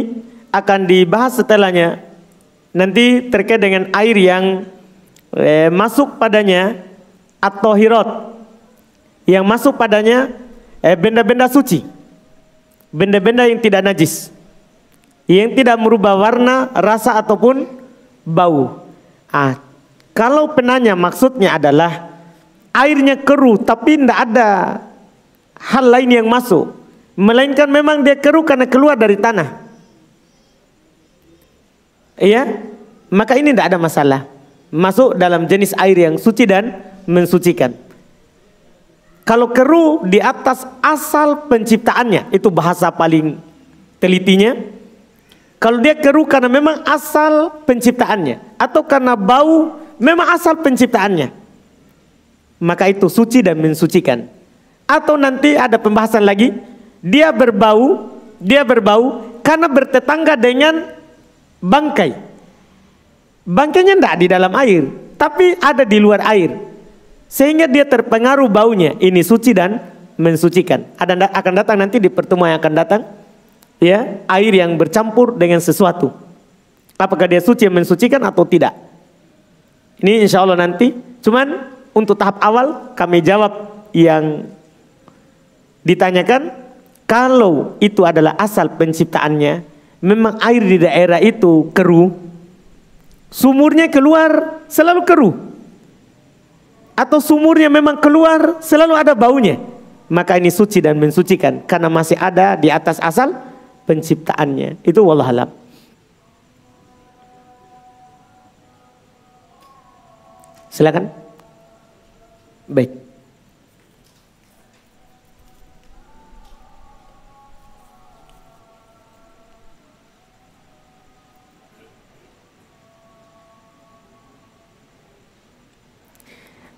akan dibahas setelahnya. Nanti terkait dengan air yang eh, masuk padanya atau hirot yang masuk padanya eh, benda-benda suci. Benda-benda yang tidak najis. Yang tidak merubah warna rasa ataupun bau. Ah kalau penanya maksudnya adalah airnya keruh tapi tidak ada hal lain yang masuk melainkan memang dia keruh karena keluar dari tanah Iya, maka ini tidak ada masalah. Masuk dalam jenis air yang suci dan mensucikan. Kalau keruh di atas asal penciptaannya, itu bahasa paling telitinya. Kalau dia keruh karena memang asal penciptaannya, atau karena bau, memang asal penciptaannya, maka itu suci dan mensucikan. Atau nanti ada pembahasan lagi, dia berbau, dia berbau karena bertetangga dengan bangkai. Bangkainya tidak di dalam air, tapi ada di luar air. Sehingga dia terpengaruh baunya. Ini suci dan mensucikan. Ada akan datang nanti di pertemuan yang akan datang ya, air yang bercampur dengan sesuatu. Apakah dia suci mensucikan atau tidak? Ini insya Allah nanti. Cuman untuk tahap awal kami jawab yang ditanyakan kalau itu adalah asal penciptaannya memang air di daerah itu keruh, sumurnya keluar selalu keruh. Atau sumurnya memang keluar selalu ada baunya. Maka ini suci dan mensucikan karena masih ada di atas asal penciptaannya. Itu wallahualam. Silakan. Baik.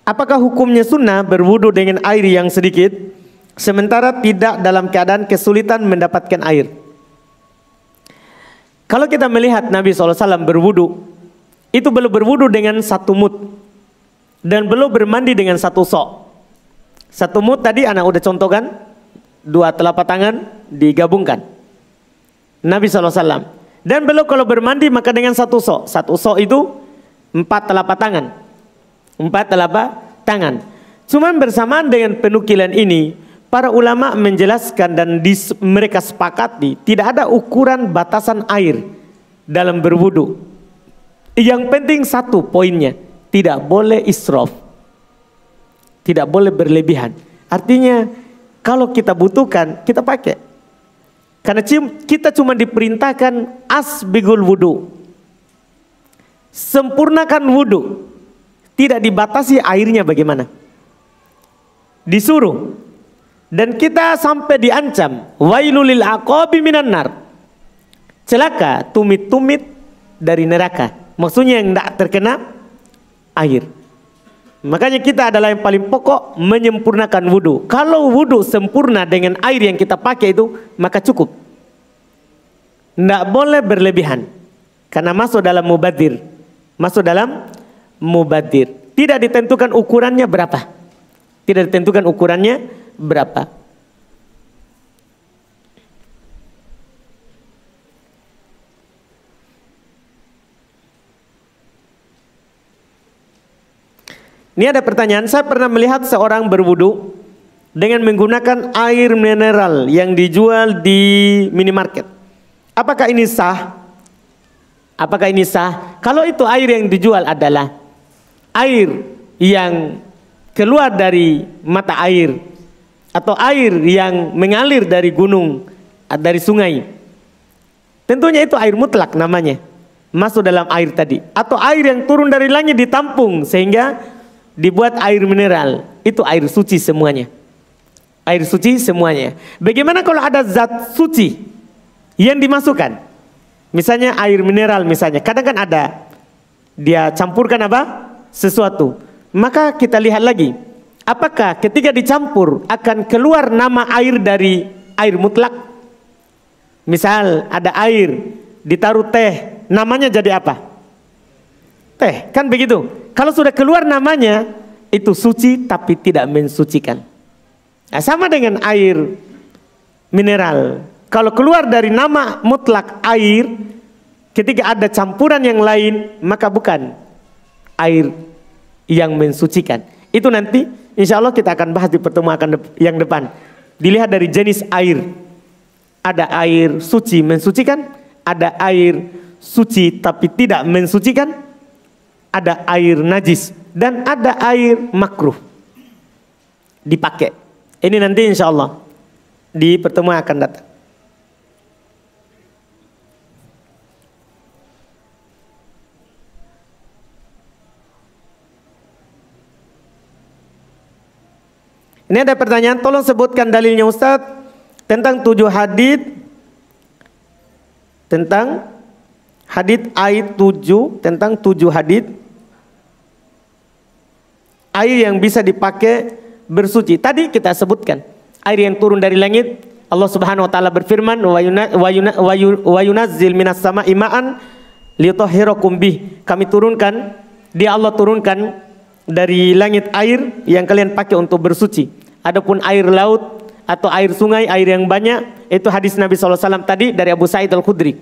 Apakah hukumnya sunnah berwudu dengan air yang sedikit sementara tidak dalam keadaan kesulitan mendapatkan air? Kalau kita melihat Nabi SAW berwudu, itu belum berwudu dengan satu mut dan belum bermandi dengan satu sok. Satu mut tadi anak udah contohkan, dua telapak tangan digabungkan. Nabi SAW. Dan belum kalau bermandi maka dengan satu sok. Satu sok itu empat telapak tangan. Empat telapak tangan. Cuman bersamaan dengan penukilan ini, para ulama menjelaskan dan dis, mereka sepakati tidak ada ukuran batasan air dalam berwudu. Yang penting satu poinnya, tidak boleh israf. Tidak boleh berlebihan. Artinya kalau kita butuhkan, kita pakai. Karena kita cuma diperintahkan asbigul wudu. Sempurnakan wudu. Tidak dibatasi airnya bagaimana? Disuruh. Dan kita sampai diancam. Wailulil aqabi minan nar. Celaka tumit-tumit dari neraka. Maksudnya yang tidak terkena air. Makanya kita adalah yang paling pokok menyempurnakan wudhu. Kalau wudhu sempurna dengan air yang kita pakai itu, maka cukup. Tidak boleh berlebihan. Karena masuk dalam mubadir. Masuk dalam mubadir. Tidak ditentukan ukurannya berapa. Tidak ditentukan ukurannya berapa. Ini ada pertanyaan, saya pernah melihat seorang berwudu dengan menggunakan air mineral yang dijual di minimarket. Apakah ini sah? Apakah ini sah? Kalau itu air yang dijual adalah air yang keluar dari mata air atau air yang mengalir dari gunung, dari sungai. Tentunya itu air mutlak namanya. Masuk dalam air tadi. Atau air yang turun dari langit ditampung sehingga dibuat air mineral, itu air suci semuanya. Air suci semuanya. Bagaimana kalau ada zat suci yang dimasukkan? Misalnya air mineral misalnya, kadang kan ada dia campurkan apa? Sesuatu. Maka kita lihat lagi, apakah ketika dicampur akan keluar nama air dari air mutlak? Misal ada air ditaruh teh, namanya jadi apa? Teh, kan begitu. Kalau sudah keluar namanya, itu suci tapi tidak mensucikan. Nah, sama dengan air mineral. Kalau keluar dari nama mutlak air, ketika ada campuran yang lain, maka bukan air yang mensucikan. Itu nanti insya Allah kita akan bahas di pertemuan yang depan. Dilihat dari jenis air. Ada air suci mensucikan, ada air suci tapi tidak mensucikan, ada air najis dan ada air makruh dipakai. Ini nanti insya Allah di pertemuan akan datang. Ini ada pertanyaan, tolong sebutkan dalilnya Ustaz tentang tujuh hadis tentang hadis ayat tujuh tentang tujuh hadis air yang bisa dipakai bersuci. Tadi kita sebutkan air yang turun dari langit. Allah Subhanahu wa taala berfirman wa yunazzil minas sama'i ma'an liyutahhirakum bih. Kami turunkan dia Allah turunkan dari langit air yang kalian pakai untuk bersuci. Adapun air laut atau air sungai, air yang banyak, itu hadis Nabi SAW tadi dari Abu Sa'id Al-Khudri.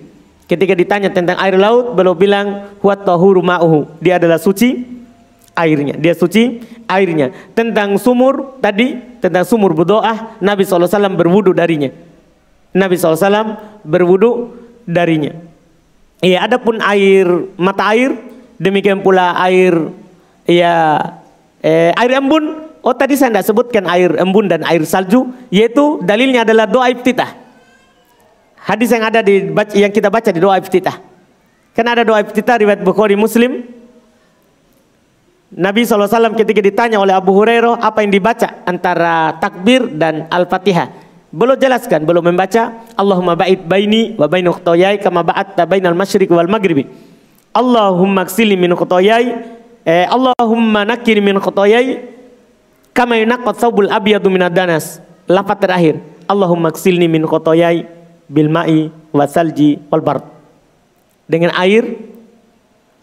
Ketika ditanya tentang air laut, beliau bilang, Huat tahuru ma'uhu. Dia adalah suci, airnya. Dia suci airnya. Tentang sumur tadi, tentang sumur berdoa, Nabi SAW berwudu darinya. Nabi SAW berwudu darinya. Iya, adapun air mata air, demikian pula air ya eh, air embun. Oh tadi saya tidak sebutkan air embun dan air salju, yaitu dalilnya adalah doa iftitah. Hadis yang ada di yang kita baca di doa iftitah. Kan ada doa iftitah riwayat Bukhari Muslim Nabi SAW ketika ditanya oleh Abu Hurairah apa yang dibaca antara takbir dan Al-Fatihah. Belum jelaskan, belum membaca Allahumma ba'id baini wa bainu khotoyai kama ba'atta bainal masyriq wal maghribi. Allahumma ksili min khotoyai eh, Allahumma nakir min khotoyai kama yunaqqat thawbul abyadu minad danas. Lafaz terakhir, Allahumma ksilni min khotoyai bil ma'i wa salji wal bard. Dengan air,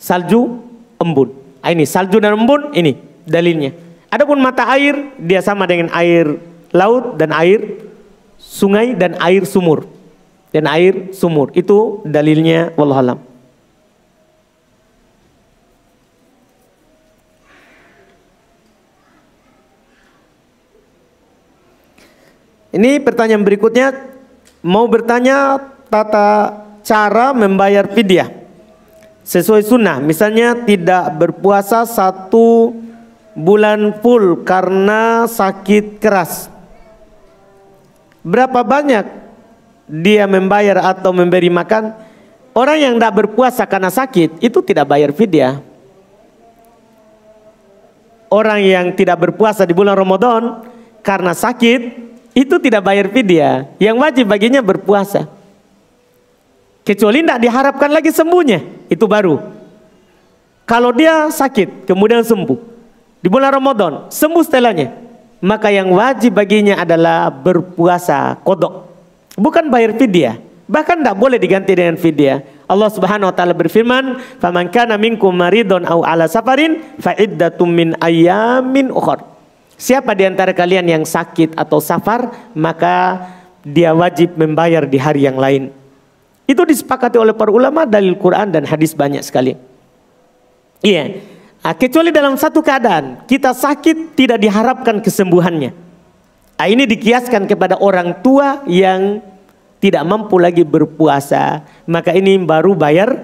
salju, embun. Ah, ini salju dan embun ini dalilnya. Adapun mata air dia sama dengan air laut dan air sungai dan air sumur. Dan air sumur itu dalilnya wallahualam. Ini pertanyaan berikutnya mau bertanya tata cara membayar fidyah sesuai sunnah. Misalnya tidak berpuasa satu bulan full karena sakit keras. Berapa banyak dia membayar atau memberi makan? Orang yang tidak berpuasa karena sakit itu tidak bayar fidyah. Orang yang tidak berpuasa di bulan Ramadan karena sakit itu tidak bayar fidyah. Yang wajib baginya berpuasa. Kecuali tidak diharapkan lagi sembuhnya, itu baru. Kalau dia sakit, kemudian sembuh. Di bulan Ramadan, sembuh setelahnya. Maka yang wajib baginya adalah berpuasa kodok. Bukan bayar fidyah. Bahkan tidak boleh diganti dengan fidyah. Allah Subhanahu wa taala berfirman, "Faman kana minkum maridun aw ala safarin fa iddatum min ayyamin ukhra." Siapa di antara kalian yang sakit atau safar, maka dia wajib membayar di hari yang lain. Itu disepakati oleh para ulama dalil Quran dan hadis banyak sekali. Iya. Nah, kecuali dalam satu keadaan kita sakit tidak diharapkan kesembuhannya. Nah, ini dikiaskan kepada orang tua yang tidak mampu lagi berpuasa, maka ini baru bayar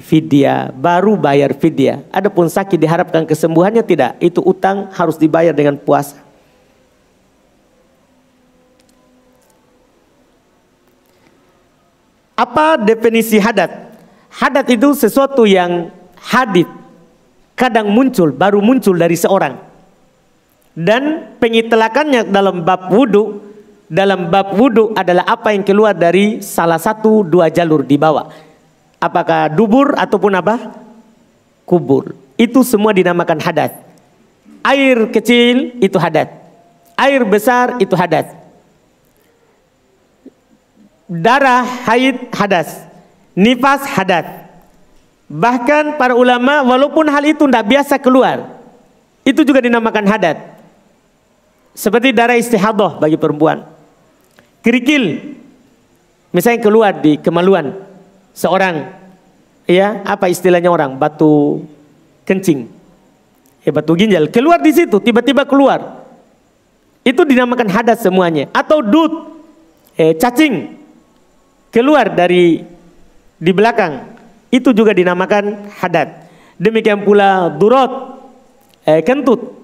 fidya, baru bayar fidya. Adapun sakit diharapkan kesembuhannya tidak, itu utang harus dibayar dengan puasa. Apa definisi hadat? Hadat itu sesuatu yang hadit kadang muncul, baru muncul dari seorang. Dan pengitlakannya dalam bab wudhu, dalam bab wudhu adalah apa yang keluar dari salah satu dua jalur di bawah. Apakah dubur ataupun apa? Kubur. Itu semua dinamakan hadat. Air kecil itu hadat. Air besar itu hadat. Darah haid hadas. Nifas hadat. Bahkan para ulama walaupun hal itu tidak biasa keluar, itu juga dinamakan hadat. Seperti darah istihadah bagi perempuan. Kerikil, misalnya keluar di kemaluan seorang, ya apa istilahnya orang batu kencing, ya batu ginjal keluar di situ tiba-tiba keluar, itu dinamakan hadat semuanya. Atau dut, eh, cacing keluar dari di belakang itu juga dinamakan hadat. Demikian pula durot, eh, kentut.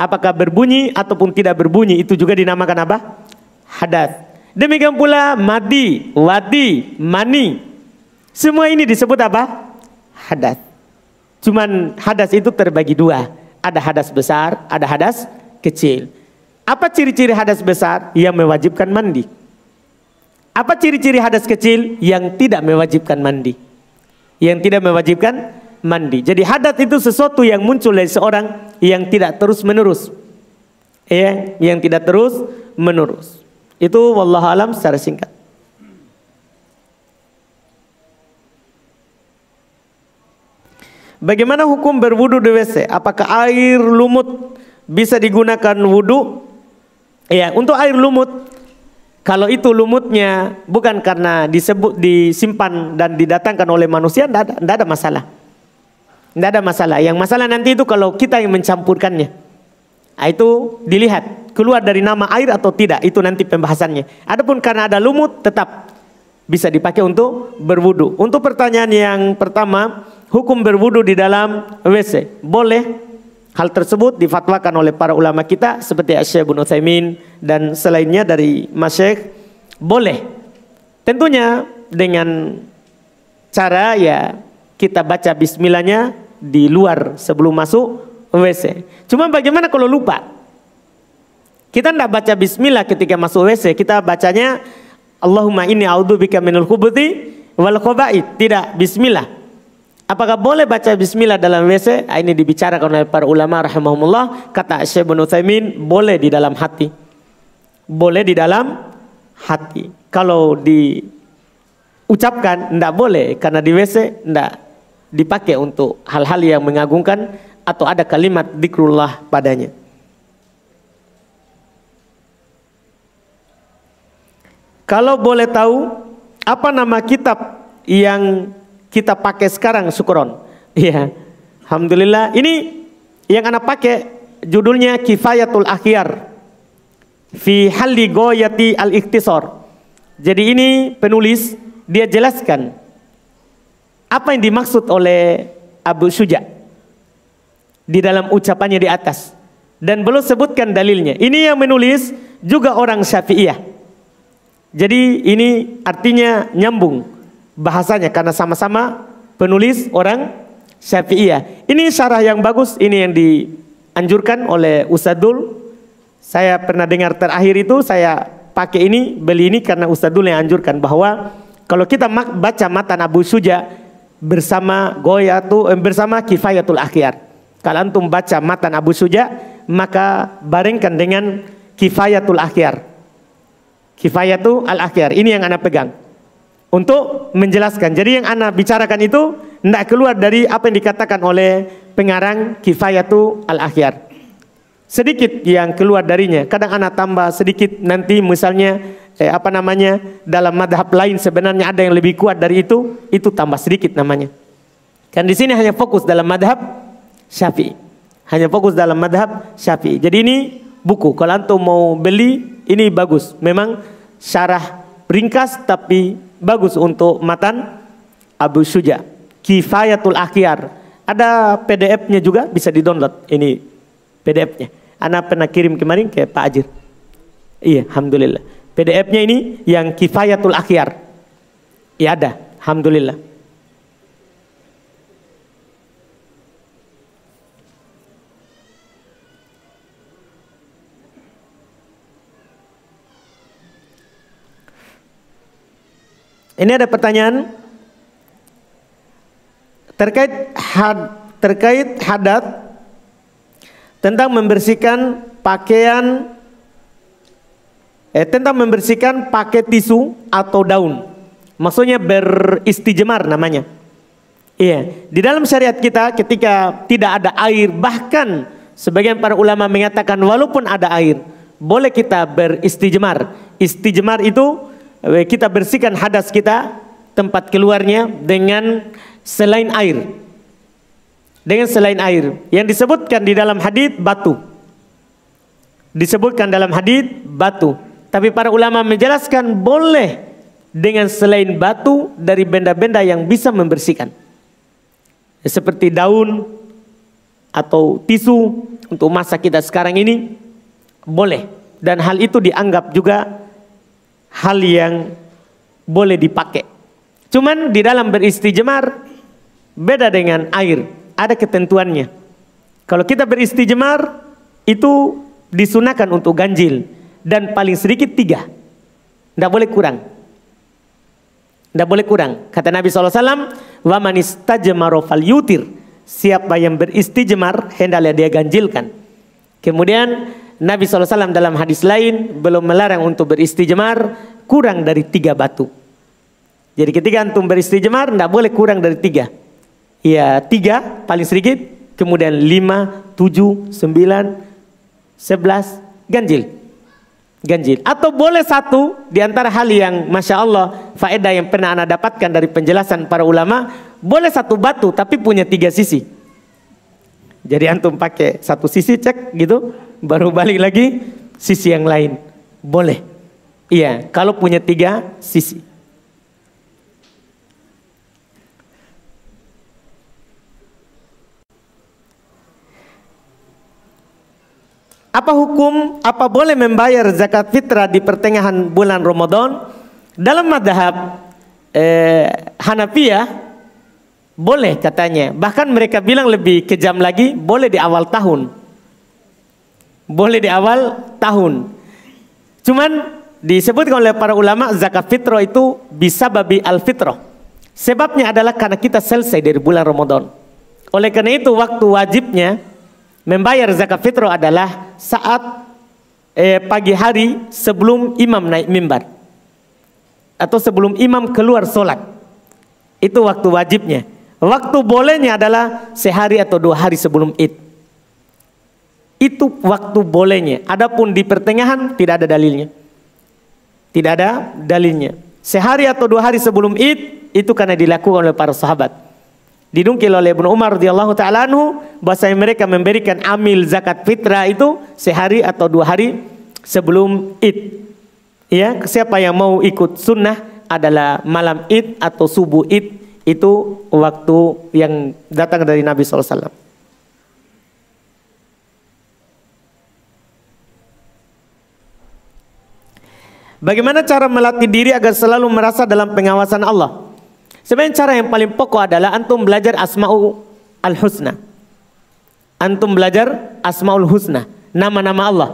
Apakah berbunyi ataupun tidak berbunyi itu juga dinamakan apa? Hadat. Demikian pula madi, wadi, mani. Semua ini disebut apa? Hadat. Cuman hadas itu terbagi dua. Ada hadas besar, ada hadas kecil. Apa ciri-ciri hadas besar? Yang mewajibkan mandi. Apa ciri-ciri hadas kecil? Yang tidak mewajibkan mandi yang tidak mewajibkan mandi. Jadi hadat itu sesuatu yang muncul dari seorang yang tidak terus menerus. Ya, yang tidak terus menerus. Itu wallahu alam secara singkat. Bagaimana hukum berwudu di WC? Apakah air lumut bisa digunakan wudu? Ya, untuk air lumut kalau itu lumutnya bukan karena disebut disimpan dan didatangkan oleh manusia, tidak ada, ada masalah. Tidak ada masalah. Yang masalah nanti itu kalau kita yang mencampurkannya. Nah, itu dilihat keluar dari nama air atau tidak. Itu nanti pembahasannya. Adapun karena ada lumut tetap bisa dipakai untuk berwudu. Untuk pertanyaan yang pertama, hukum berwudu di dalam WC boleh Hal tersebut difatwakan oleh para ulama kita seperti Syekh Ibnu Utsaimin dan selainnya dari Masyekh boleh. Tentunya dengan cara ya kita baca bismillahnya di luar sebelum masuk WC. Cuma bagaimana kalau lupa? Kita tidak baca bismillah ketika masuk WC, kita bacanya Allahumma inni a'udzubika minal khubuthi wal khaba'ith. Tidak bismillah. Apakah boleh baca bismillah dalam WC? Ah, ini dibicarakan oleh para ulama rahimahumullah. Kata Syekh bin Utsaimin, boleh di dalam hati. Boleh di dalam hati. Kalau diucapkan tidak boleh karena di WC tidak dipakai untuk hal-hal yang mengagungkan atau ada kalimat dikrullah padanya. Kalau boleh tahu apa nama kitab yang kita pakai sekarang syukron. Iya. Alhamdulillah. Ini yang anak pakai judulnya Kifayatul Akhir fi halli goyati al iktisor. Jadi ini penulis dia jelaskan apa yang dimaksud oleh Abu Suja di dalam ucapannya di atas dan belum sebutkan dalilnya. Ini yang menulis juga orang Syafi'iyah. Jadi ini artinya nyambung bahasanya karena sama-sama penulis orang Syafi'iyah. Ini syarah yang bagus, ini yang dianjurkan oleh Ustadul. Saya pernah dengar terakhir itu saya pakai ini, beli ini karena Ustadul yang anjurkan bahwa kalau kita baca matan Abu Suja bersama Goyatu eh, bersama Kifayatul Akhir. Kalau antum baca matan Abu Suja, maka barengkan dengan Kifayatul Akhir. Kifayatul Al Akhir. Ini yang anak pegang. untuk menjelaskan. Jadi yang anak bicarakan itu tidak keluar dari apa yang dikatakan oleh pengarang Kifayatu Al-Akhyar. Sedikit yang keluar darinya. Kadang anak tambah sedikit nanti misalnya eh, apa namanya dalam madhab lain sebenarnya ada yang lebih kuat dari itu, itu tambah sedikit namanya. Kan di sini hanya fokus dalam madhab Syafi'i. Hanya fokus dalam madhab Syafi'i. Jadi ini buku. Kalau antum mau beli, ini bagus. Memang syarah ringkas tapi bagus untuk matan Abu Suja. Kifayatul Akhir. Ada PDF-nya juga bisa di-download. Ini PDF-nya. Anak pernah kirim kemarin ke Pak Ajir. Iya, alhamdulillah. PDF-nya ini yang Kifayatul Akhir. Iya ada, alhamdulillah. Ini ada pertanyaan terkait had, terkait hadat tentang membersihkan pakaian eh, tentang membersihkan pakai tisu atau daun. Maksudnya beristijmar namanya. Iya, di dalam syariat kita ketika tidak ada air bahkan sebagian para ulama mengatakan walaupun ada air boleh kita beristijmar. Istijmar itu kita bersihkan hadas kita tempat keluarnya dengan selain air. Dengan selain air yang disebutkan di dalam hadis batu. Disebutkan dalam hadis batu. Tapi para ulama menjelaskan boleh dengan selain batu dari benda-benda yang bisa membersihkan. Seperti daun atau tisu untuk masa kita sekarang ini boleh dan hal itu dianggap juga hal yang boleh dipakai. Cuman di dalam beristijmar beda dengan air, ada ketentuannya. Kalau kita beristijmar itu disunahkan untuk ganjil dan paling sedikit tiga, tidak boleh kurang. Tidak boleh kurang. Kata Nabi SAW, wa manistajmaru fal yutir. Siapa yang beristijmar, hendaklah dia ganjilkan. Kemudian Nabi SAW dalam hadis lain belum melarang untuk beristijmar kurang dari tiga batu. Jadi ketika antum beristijmar tidak boleh kurang dari tiga. Ya tiga paling sedikit, kemudian lima, tujuh, sembilan, sebelas, ganjil. Ganjil. Atau boleh satu di antara hal yang Masya Allah faedah yang pernah anda dapatkan dari penjelasan para ulama. Boleh satu batu tapi punya tiga sisi. Jadi antum pakai satu sisi cek gitu baru balik lagi sisi yang lain. Boleh. Iya, kalau punya tiga sisi. Apa hukum, apa boleh membayar zakat fitrah di pertengahan bulan Ramadan? Dalam madhab eh, Hanafiyah boleh katanya. Bahkan mereka bilang lebih kejam lagi, boleh di awal tahun. Boleh di awal tahun. Cuman disebutkan oleh para ulama zakat fitrah itu bisa babi al fitrah. Sebabnya adalah karena kita selesai dari bulan Ramadan. Oleh karena itu waktu wajibnya membayar zakat fitrah adalah saat eh, pagi hari sebelum imam naik mimbar atau sebelum imam keluar sholat. Itu waktu wajibnya. Waktu bolehnya adalah sehari atau dua hari sebelum id. Itu waktu bolehnya. Adapun di pertengahan tidak ada dalilnya. Tidak ada dalilnya. Sehari atau dua hari sebelum Id itu karena dilakukan oleh para sahabat. Didungkil oleh Ibnu Umar radhiyallahu taala anhu bahwa mereka memberikan amil zakat fitrah itu sehari atau dua hari sebelum Id. Ya, siapa yang mau ikut sunnah adalah malam Id atau subuh Id itu waktu yang datang dari Nabi SAW. Bagaimana cara melatih diri agar selalu merasa dalam pengawasan Allah? Sebenarnya cara yang paling pokok adalah antum belajar asma'ul al-husna. Antum belajar asma'ul husna, nama-nama Allah.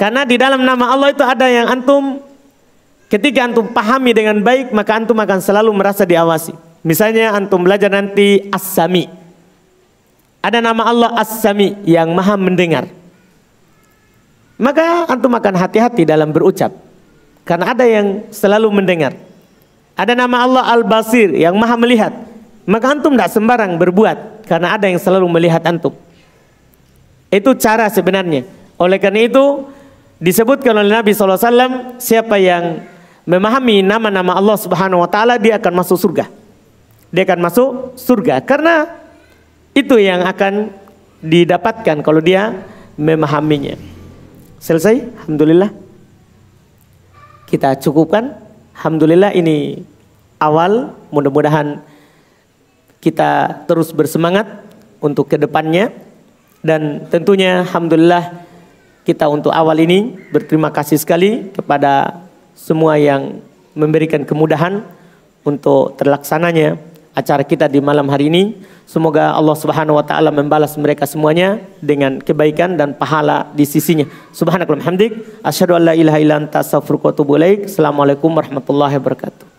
Karena di dalam nama Allah itu ada yang antum ketika antum pahami dengan baik maka antum akan selalu merasa diawasi. Misalnya antum belajar nanti As-Sami. Ada nama Allah As-Sami yang maha mendengar. Maka antum akan hati-hati dalam berucap. Karena ada yang selalu mendengar. Ada nama Allah Al-Basir yang maha melihat. Maka antum tidak sembarang berbuat karena ada yang selalu melihat antum. Itu cara sebenarnya. Oleh karena itu disebutkan oleh Nabi SAW siapa yang memahami nama-nama Allah Subhanahu Wa Taala dia akan masuk surga. Dia akan masuk surga karena itu yang akan didapatkan kalau dia memahaminya. Selesai? Alhamdulillah. Kita cukupkan. Alhamdulillah ini awal. Mudah-mudahan kita terus bersemangat untuk ke depannya. Dan tentunya Alhamdulillah kita untuk awal ini berterima kasih sekali kepada semua yang memberikan kemudahan untuk terlaksananya acara kita di malam hari ini. Semoga Allah Subhanahu wa taala membalas mereka semuanya dengan kebaikan dan pahala di sisinya. Subhanakallahumma hamdik asyhadu an la ilaha illa anta astaghfiruka wa atubu. Assalamualaikum warahmatullahi wabarakatuh.